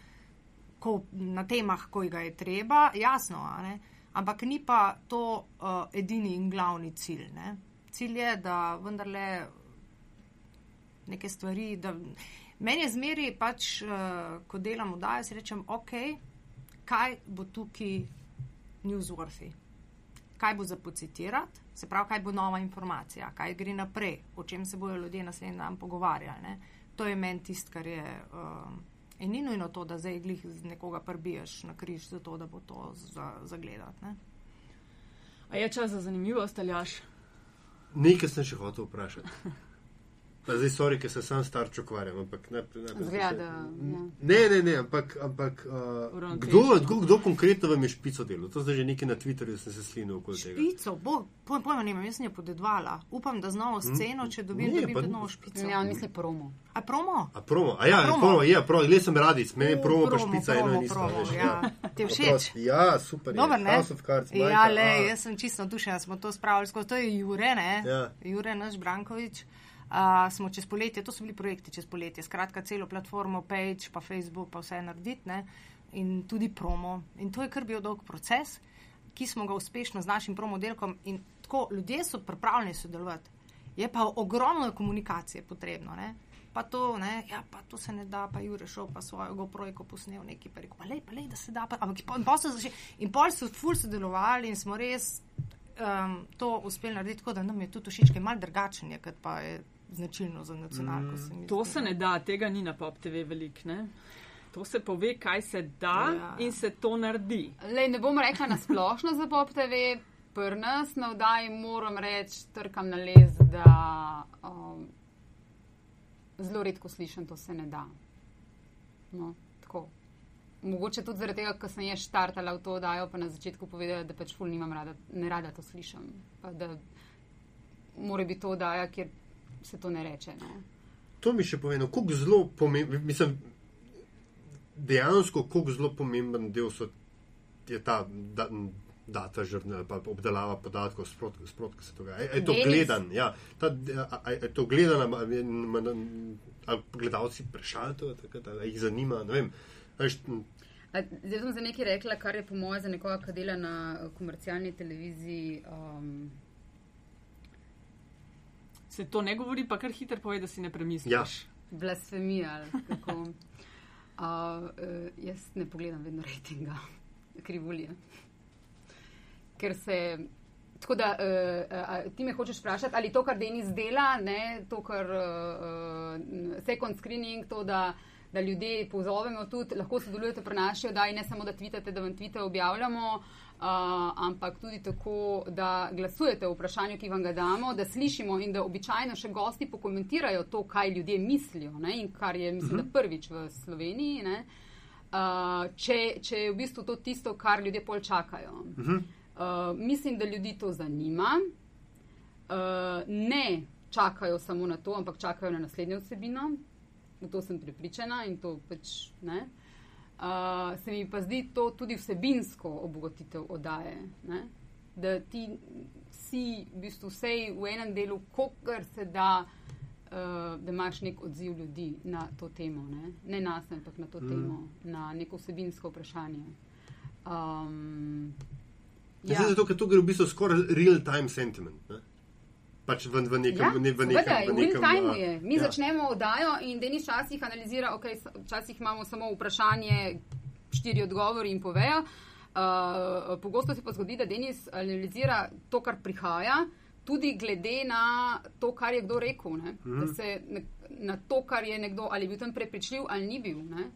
ko, na temah, ko ga je treba, jasno, ne? ampak ni pa to uh, edini in glavni cilj. Ne? Cilj je, da vendarle neke stvari. Da, meni je zmeri, pač, uh, ko delam v Daju, si rečem, ok, kaj bo tukaj newsworthy. Kaj bo za pocitirati, se pravi, kaj bo nova informacija, kaj gre naprej, o čem se bodo ljudje naslednji dan pogovarjali. Ne? To je meni tisto, kar je. Um, in ni nujno to, da zdaj glih z nekoga prbiješ na križ, zato da bo to za, zagledati. Ne? A je čas za zanimivost, aljaš? Nekaj sem še hotel vprašati. Pa zdaj, sorry, ker se sam starč ukvarjam, ampak ne. ne, ne Zgleda, da, ja. Ne, ne, ne, ampak, ampak uh, kdo, kdo, kdo konkretno vam je špico delal? To zdaj že nekaj na Twitterju sem se slinil okoli tega. Špico, bo, pojem, pojma nimam, jaz sem jo podedvala. Upam, da z novo sceno, če dobim, Ne, dobim pa- novo špico. Ja, on misli promo. A promo? A promo? A ja, A promo? promo, je, promo, le sem radic, meni je U, promo pa promo, špica promo, eno in isto. promo, veš, ja. Ti všeč? Ja, super. je. Dober, ne? Cards, ja, Majka, le, a. jaz sem čisto navdušena, smo to spravili skozi. To je Jure, ne? Ja. Jure, naš Brankovič. Uh, smo čez poletje, to so bili projekti čez poletje, skratka, celo platformo, page, pa Facebook, pa vse narediti, ne? in tudi promo. In to je kar bil dolg proces, ki smo ga uspešno z našim promodelkom in tako ljudje so pripravljeni sodelovati. Je pa ogromno komunikacije potrebno. Ne? Pa to, ne, ja, pa to se ne da, pa Jure šel pa svojo GoPro-jko posnel neki, pa rekel, pa lej, pa lej, da se da. Pa, ampak in pol so začeli, in pol so ful sodelovali in smo res um, to uspeli narediti tako, da nam je tudi všeč, je mal drugačen, je, kot pa je značilno za nacionalko. se mi To se ne da, tega ni na Pop TV velik, ne? To se pove, kaj se da Ja. in se to naredi. Lej, ne bom rekla na splošno za Pop TV, pri nas na vdaji moram reči, trkam na les, da um, zelo redko slišim, to se ne da. No, tako. mogoče tudi zaradi tega, ker sem jaz štartala v to oddajo, pa na začetku povedala, da pač ful nimam rada, ne rada to slišam. Pa da mora biti to oddaja, kjer se to ne reče. No. To mi še pove, no, kako zelo pomemben, mislim, dejansko, kako zelo pomemben del so, je ta da, data žurnal, pa obdelava podatkov, sprot, sprot, kaj se dogaja. Je, je to Denis. gledan, ja, ta, a, je to gledan, a, a, a gledalci prešajo to, takrat, a jih zanima, ne vem. A, Zdaj sem za nekaj rekla, kar je po mojem za nekoga, ki dela na komercialni televiziji. Um, Se to ne govori, pa kar hitro pove, da si ne premisliš. Ja. blasfemija. ali kako. Uh, uh, jaz ne pogledam vedno rejtinga, krivulje. Ker se. Tako da uh, uh, ti me hočeš vprašati, ali to, kar Denis dela, ne, to, kar uh, uh, second screening, to, da, da ljudje pozovemo tudi, lahko sodelujete pri naši oddaji, ne samo da tvitate, da vam tvite objavljamo, uh, ampak tudi tako, da glasujete o vprašanju, ki vam ga damo, da slišimo in da običajno še gosti pokomentirajo to, kaj ljudje mislijo ne, in kar je, mislim, da prvič v Sloveniji. Ne, uh, če, če je v bistvu to tisto, kar ljudje pol čakajo. Uh, mislim, da ljudi to zanima. Uh, ne čakajo samo na to, ampak čakajo na naslednjo vsebino. V to sem prepričana in to pač ne. Uh, se mi pa zdi to tudi vsebinsko obogatitev oddaje. Ne? Da ti si v bistvu vsej v enem delu, kogar se da, uh, da imaš nek odziv ljudi na to temo. Ne, ne nas, ampak na to mm. temo, na neko vsebinsko vprašanje. Um, ja. Zato, ker to gre v bistvu skoraj real-time sentiment. Ne? Pač v, v nekem, Ja, ne, v nekem, v v nekem a, je. Mi ja. začnemo oddajo in Denis včasih analizira, ok, včasih imamo samo vprašanje, štiri odgovori in povejo. Uh, pogosto se pa zgodi, da Denis analizira to, kar prihaja, tudi glede na to, kar je kdo rekel. Ne? Mhm. Da se ne, na to, kar je nekdo ali bil tam prepričljiv ali ni bil. Ne?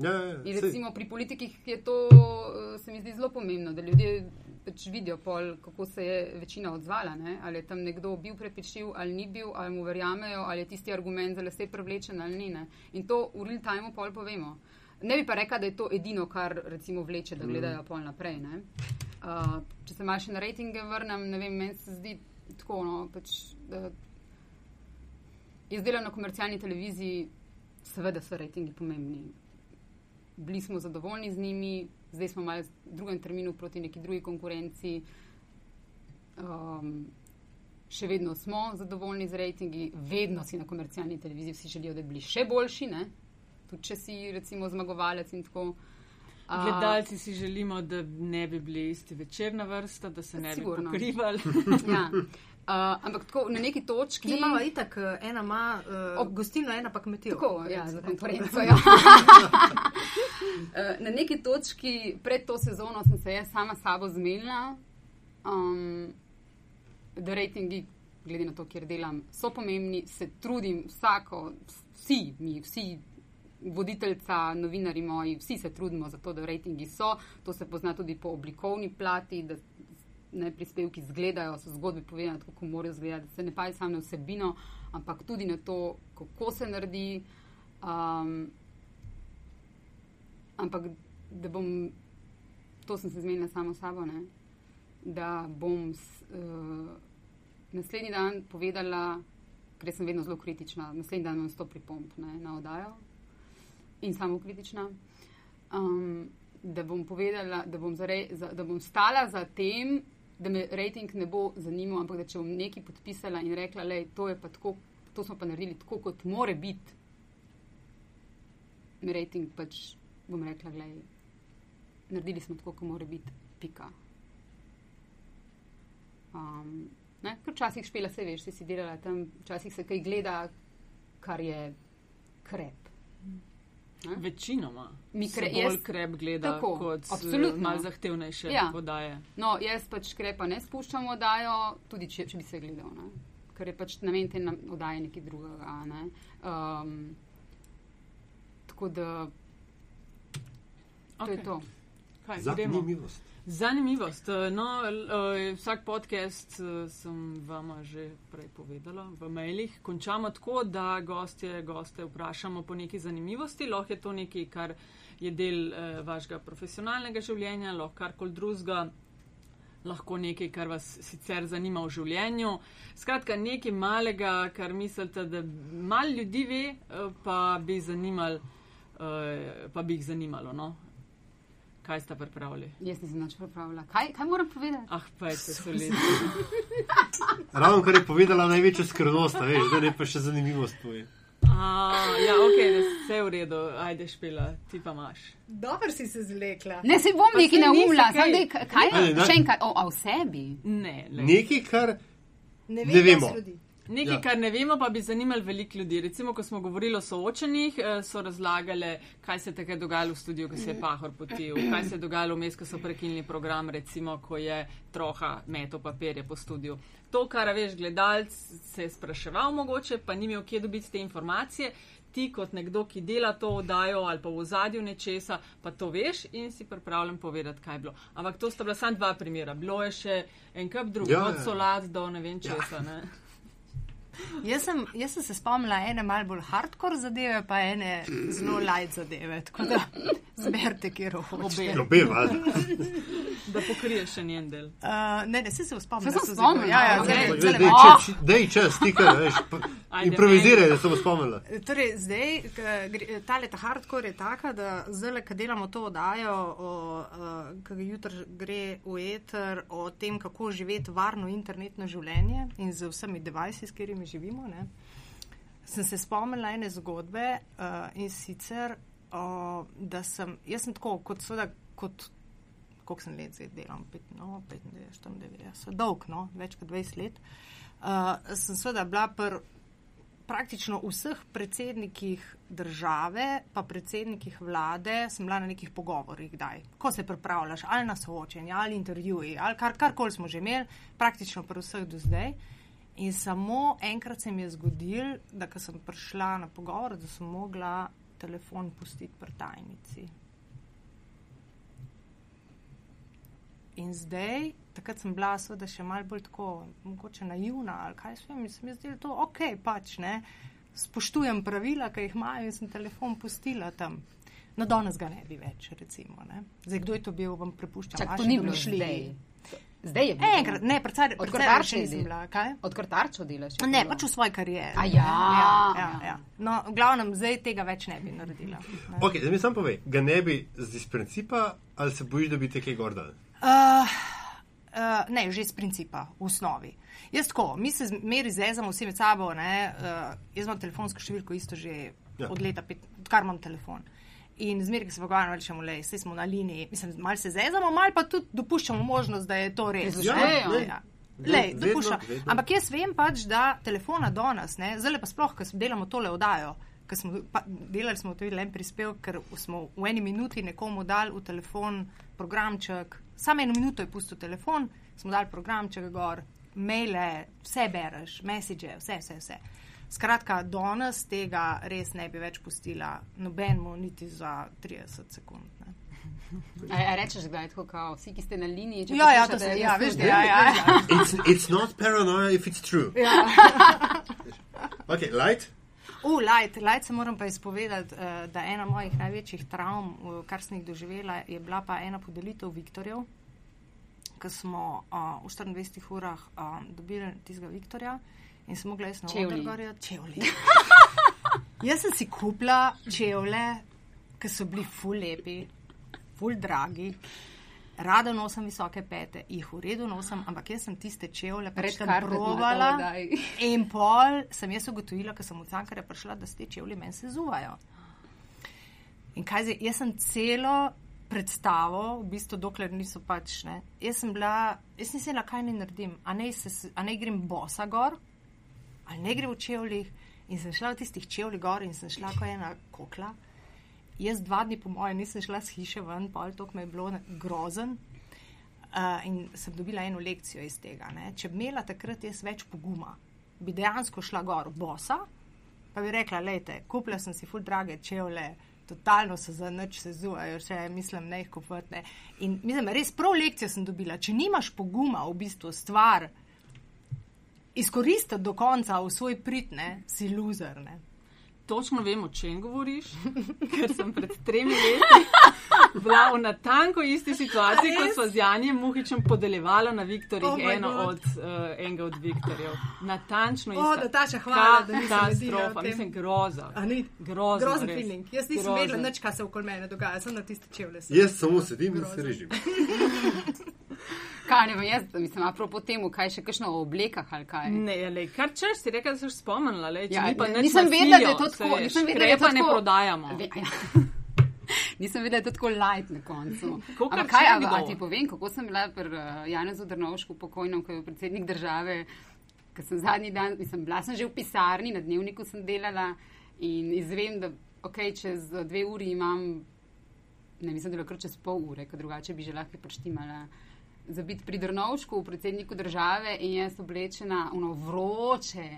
Ja, ja, ja, In recimo pri politikih je to, eh, se mi zdi zelo pomembno, da ljudje pač vidijo, pol, kako se je večina odzvala. Ne? Ali je tam nekdo bil prepričljiv ali ni bil, ali mu verjamejo, ali je tisti argument za lase prevlečen ali ni. Ne? In to v real timeu pol povemo. Ne bi pa rekla, da je to edino, kar recimo vleče, da gledajo pol naprej. ne. Uh, če se malo še na rejtinge vrnem, ne vem, meni se zdi tako, no, pač, da jaz delam na komercialni televiziji, seveda so rejtingi pomembni bili smo zadovoljni z njimi, zdaj smo malo v drugem terminu proti neki drugi konkurenci. Um, še vedno smo zadovoljni z rejtingi, vedno si na komercialni televiziji vsi želijo, da bi bili še boljši, ne? tudi če si recimo zmagovalec in tako. A, Gledalci si želimo, da ne bi bili isti večerna vrsta, da se ne Sigurno. bi pokrivali. ja. uh, ampak tako na neki točki. Zdaj imamo itak, eh, ena ima uh, Ob- gostilno, ena pa kmetijo. Tako, ja, za konkurenco. Ja. Eh, Na neki točki pred to sezono sem se jaz sama sabo zmenila, um, da rejtingi, glede na to, kjer delam, so pomembni, se trudim vsako, vsi mi, vsi. Voditeljca, novinari moji, vsi se trudimo za to, da rejtingi so. To se pozna tudi po oblikovni plati, da ne, prispevki izgledajo, so zgodbe povedane tako, kot morajo izgledati, da se ne pazi samo na vsebino, ampak tudi na to, kako se naredi. Um, ampak da bom, to sem se zmenila samo sabo, ne, da bom s, uh, naslednji dan povedala, ker sem vedno zelo kritična, naslednji dan imam sto pripomp ne, na oddajo in samo kritična. Um, da bom povedala, da bom, zarej, za, da bom stala za tem, da me rejting ne bo zanimal, ampak da če bom nekaj podpisala in rekla, da to je pa tako, to smo pa naredili tako, kot more biti, me rejting pač bom rekla, da naredili smo tako, kot more biti, pika. Um, ne, ker včasih špela se veš, si delala tam, včasih se kaj gleda, kar je krep. Večinoma Mi kre- bolj jaz- krep gleda Tako, kot s- absolutno. malo zahtevnejše Ja. podaje. No, jaz pač krepa ne spuščam v oddajo, tudi če, če bi se gledal, ne? ker je pač namen te oddaje nekaj drugega. Ne? Um, tako da to okay. je to. Kaj, gremo? Zanimivost. Zanimivost. Eh, No, eh, vsak podcast eh, sem vama že prej povedala v mailih. Končamo tako, da gostje, goste vprašamo po neki zanimivosti. Lahko je to nekaj, kar je del eh, vašega profesionalnega življenja, lahko karkoli drugega. Lahko nekaj, kar vas sicer zanima v življenju. Skratka, nekaj malega, kar mislite, da malo ljudi ve, pa bi, zanimal, eh, pa bi jih zanimalo. No? Kaj ste pripravili? Jaz nisem nič pripravila. Kaj, kaj moram povedati? Ah, pa je to solidno. Ravno kar je povedala največjo skrivnost, a veš, da ne pa še zanimivost poje. Ja, ok, da vse je v redu, ajde špila, ti pa imaš. Dobro si se zlekla. Ne, se bom nekaj naumila, kaj. samo je- kaj, daj. še enkrat, o, a o sebi. Ne. Nekaj, kar Ne, Ne vemo. dosti ljudi. Nekaj, Ja. kar ne vemo, pa bi zanimalo veliko ljudi. Recimo, ko smo govorili o soočenjih, eh, so razlagali, kaj se je takrat dogajalo v studiu, ko se je pahor potil, kaj se je dogajalo vmes, ko so prekinili program, recimo, ko je troha meto papirje po studiu. To, kar veš, gledalec se je spraševal mogoče, pa ni imel kje dobiti te informacije. Ti kot nekdo, ki dela to oddajo ali pa v ozadju nečesa, pa to veš in si pripravljen povedati, kaj je bilo. Ampak to sta bila samo dva primera. Bilo je še en kup drugih, Ja, od ja. solat do ne vem česa. Ne? Jaz sem, jaz sem se spomnila ene malo bolj hardcore zadeve, pa ene zelo light zadeve. Tako da zberite, kjer hočete. Obe. obe da pokriješ še njen del. Uh, ne, ne, se se spomnim. Saj sem spomnila, Ja, ja, okej. zdaj- Dej, če- Dej čas, ti kaj, veš. Improviziraj, da se bo spomnila. Torej, zdaj, gre- ta leta hardcore je taka, da zdaj, ko delamo to oddajo, ki jutri gre v eter, o tem, kako živeti varno internetno življenje in z vsemi devajsi, s katerimi živimo, ne, sem se spomnila ene zgodbe uh, in sicer, uh, da sem, jaz sem tako, kot seveda, kot koliko sem let zdaj delam, pet, no, 95, 94, dolg, no, več kot 20 let. Uh, sem seveda bila pr praktično vseh predsednikih države, pa predsednikih vlade, sem bila na nekih pogovorih, kdaj. Ko se pripravljaš, ali na soočenje, ali intervjuji, ali kar, karkoli smo že imeli, praktično pri vseh do zdaj. In samo enkrat se mi je zgodil, da ko sem prišla na pogovor, da sem mogla telefon pustiti pri tajnici. In zdaj, takrat sem bila seveda še malo bolj tako, mogoče naivna ali kaj se mi, se mi zdi, da je to ok, pač ne. Spoštujem pravila, ki jih imajo in sem telefon pustila tam. No, danes ga ne bi več, recimo. Ne. Zdaj, kdo je to bil, vam prepuščam. Čak, vaši to ni bilo zdaj. Zdaj je bilo. Enkrat, ne, predvsej Od predvsej Kartarče še nisem bila. Kaj? Od kartarčo delaš? Ne, pač v svoji karieri. A ja. ja, ja, ja. No, v glavnem, zdaj tega več ne bi naredila. Ne. Ok, zdaj mi sam povej, ga ne bi z principa ali se bojiš, da bi te kaj gor dal? Uh, uh, ne, že iz principa, v osnovi. Jaz tako, mi se meri zezamo vsi med sabo, ne, uh, jaz imam telefonsko številko isto že Ja. ja. od leta, pet, odkar imam telefon. In zmeraj, ki se pogovarjamo, rečemo, le, vse smo na liniji, mislim, malo se zezamo, malo pa tudi dopuščamo možnost, da je to res. Ja, ne. ja. Vedno, Lej, vedno, dopuščam. vedno. Ampak jaz vem pač, da telefona danes, ne, zdaj pa sploh, ko delamo tole oddajo, ker smo pa, delali smo tudi en prispevek, ker smo v eni minuti nekomu dali v telefon programček, samo eno minuto je pustil telefon, smo dali programček gor, maile, vse bereš, message, vse, vse, vse. Skratka, danes tega res ne bi več pustila nobenemu, niti za 30 sekund. Ne. A, a rečeš, da je tako, kao, vsi, ki ste na liniji. če Ja, ja, to poslušate, se, ja, to veš, služi. ja, ja, ja. It's, it's not paranoia if it's true. ja. Ok, light? U, light, light se moram pa izpovedati, eh, da ena mojih največjih travm, eh, kar sem jih doživela, je bila pa ena podelitev Viktorjev, ko smo uh, v 24 urah uh, dobili tistega Viktorja in sem mogla jaz na Čevlji. oder gorja čevlji. jaz sem si kupila čevlje, ki so bili ful lepi, ful dragi. Rada nosim visoke pete, jih v redu nosim, ampak jaz sem tiste čevlje pač tam provala. to daj. In pol sem jaz ugotovila, ker sem od Cankarja prišla, da se te čevlji meni sezuvajo. In kaj zdaj, jaz sem celo predstavo, v bistvu dokler niso pač ne. Jaz sem bila, jaz nisem vedela, kaj naj naredim. A naj, se, a naj grem bosa gor, ali ne grem v čevljih. In sem šla v tistih čevljih gor in sem šla kot ena kokla. Jaz dva dni po mojem nisem šla z hiše ven, pol to mi je bilo grozen. Uh, in sem dobila eno lekcijo iz tega. Ne. Če bi imela takrat jaz več poguma, bi dejansko šla gor bosa, pa bi rekla, lejte, kupila sem si ful drage čevlje, totalno se za nič sezujejo, še mislim, ne jih koprtne. In mislim, res prav lekcijo sem dobila. Če nimaš poguma v bistvu stvar izkoristiti do konca v svoj pritne, si loser. Ne? Točno vem, o čem govoriš, ker sem pred tremi leti bila v natanko isti situaciji, kot so z Janjem Muhičem podeljevala na Viktorjih Oh eno God. od, uh, enega od Viktorjev. Natančno O, isto. Nataša, hvala, da o Katastrofa, tem. mislim, groza. A ni? Grozno, Grozen feeling. Jaz nisem Grozen. vedela nič, kaj se okoli mene dogaja, sem na tiste čevlje. sem Jaz samo sedim in grozen. se režim. Kaj ne vem, jaz mislim, apropo temu, kaj še kakšno o oblekah ali kaj. Ne, le, kar češ si rekel, da si spomnila. Le, Ja, ja, pa ne, nisem vedela, da je to tako. veš, Nisem vedela, da je to krepa ne tako. prodajamo. Ve- ja. Nisem vedela, da je to tako light na koncu. Ampak kaj, a, a dol. ti povem, kako sem bila pri uh, Janezu Drnovšku pokojnem, ko je predsednik države, ker sem zadnji dan, mislim, bila sem že v pisarni, na dnevniku sem delala in izvem, da ok, čez uh, dve uri imam, ne mislim, da je bilo kar čez pol ure, ker drugače bi že lahko preštimala. Za biti pri Drnovšku, predsedniku države in jaz oblečena, ono vroče.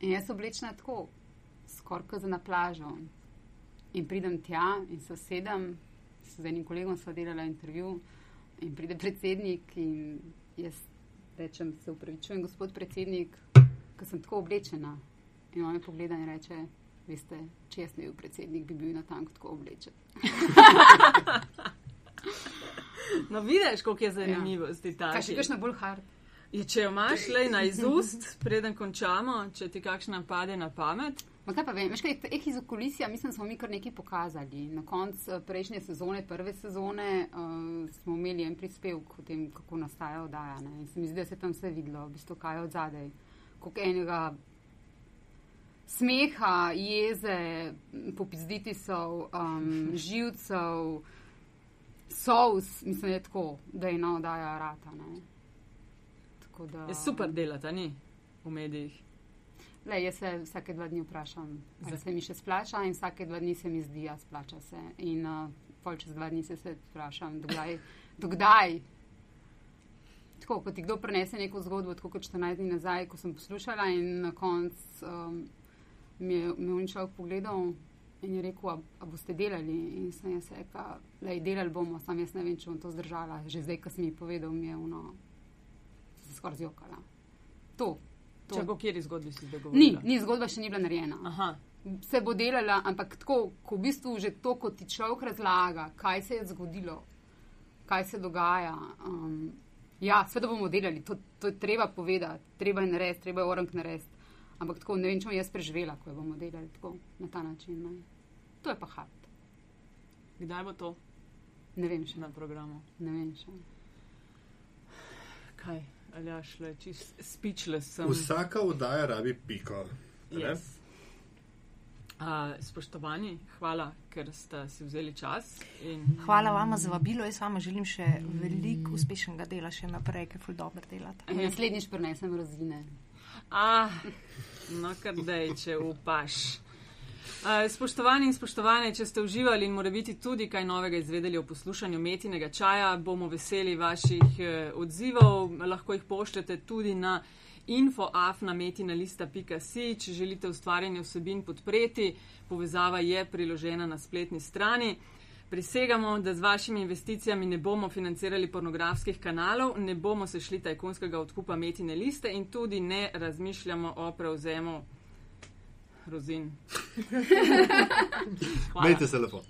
In jaz oblečena tako, skoraj kot za na plažo. In pridem tja in se sedem, z enim kolegom sva delala intervju in pride predsednik in jaz rečem, se upravičujem, gospod predsednik, ker sem tako oblečena. In on me pogleda in reče, veste, če jaz ne bi bil predsednik, bi bil na tank tako oblečen. No, vidiš, koliko je zanimivosti ta. Kaj še kakšno bolj hard? Je, če jo imaš le na izust, preden končamo, če ti kakšna pade na pamet. Ma kaj pa vem, veš kaj, eh, iz okulisija, mislim, smo mi kar nekaj pokazali. Na koncu eh, prejšnje sezone, prve sezone, uh, smo imeli en prispevek o tem, kako nastaja oddaja. Ne? In se mi zdi, da se tam vse videlo, v bistvu kaj je od zadaj. Koliko enega smeha, jeze, popizditi so, um, živcev, sous, mislim, je tako, da je ena oddaja rata. Ne? Tako da- Je super delati, ni v medijih. Le, jaz se vsake dva dni vprašam, ali se mi še splača, in vsake dva dni se mi zdi, da splača se. In uh, pol čez dva dni se, se vprašam, dokdaj. dokdaj? Tako, ko ti kdo prenese neko zgodbo, tako kot 14 dni nazaj, ko sem poslušala, in na koncu um, mi je me je človek pogledal in je rekel, a, a boste delali. In sem jaz rekla, da delali bomo, sam jaz ne vem, če bom to zdržala. Že zdaj, ko sem ji povedal, mi je ono, sem se skoraj zjokala. To. to. Če po kjeri zgodbi si zdaj Ni, govorila? ni zgodba še ni bila narejena. Aha. Se bo delala, ampak tako, ko v bistvu že to, ko ti človek razlaga, kaj se je zgodilo, kaj se dogaja. Um, ja, seveda bomo delali, to, to je treba povedati, treba je narediti, treba je orang narediti. Ampak tako, ne vem, če bom jaz preživela, ko jo bomo delali tako, na ta način. Ne. To je pa hard. Kdaj bo to Ne vem še. na programu? Ne vem še. Kaj, ali ja, šle čist speechless sem. Vsaka oddaja rabi piko. ne? Yes. Uh, spoštovani, hvala, ker ste si vzeli čas. In... Hvala vama za vabilo, jaz vama želim še veliko uspešnega dela še naprej, ker ful dobro delate. Naslednjič prinesem rozine. Ah, no, kar dej, če upaš. Uh, spoštovani in spoštovane, če ste uživali in mora biti tudi kaj novega izvedeli o poslušanju metinega čaja, bomo veseli vaših uh, odzivov. Lahko jih pošljete tudi na infoafnametinalista.si, če želite ustvarjanje vsebin podpreti. Povezava je priložena na spletni strani. Prisegamo, da z vašimi investicijami ne bomo financirali pornografskih kanalov, ne bomo se šli tajkunskega odkupa metine liste in tudi ne razmišljamo o prevzemu rozin. Mejte se lepo.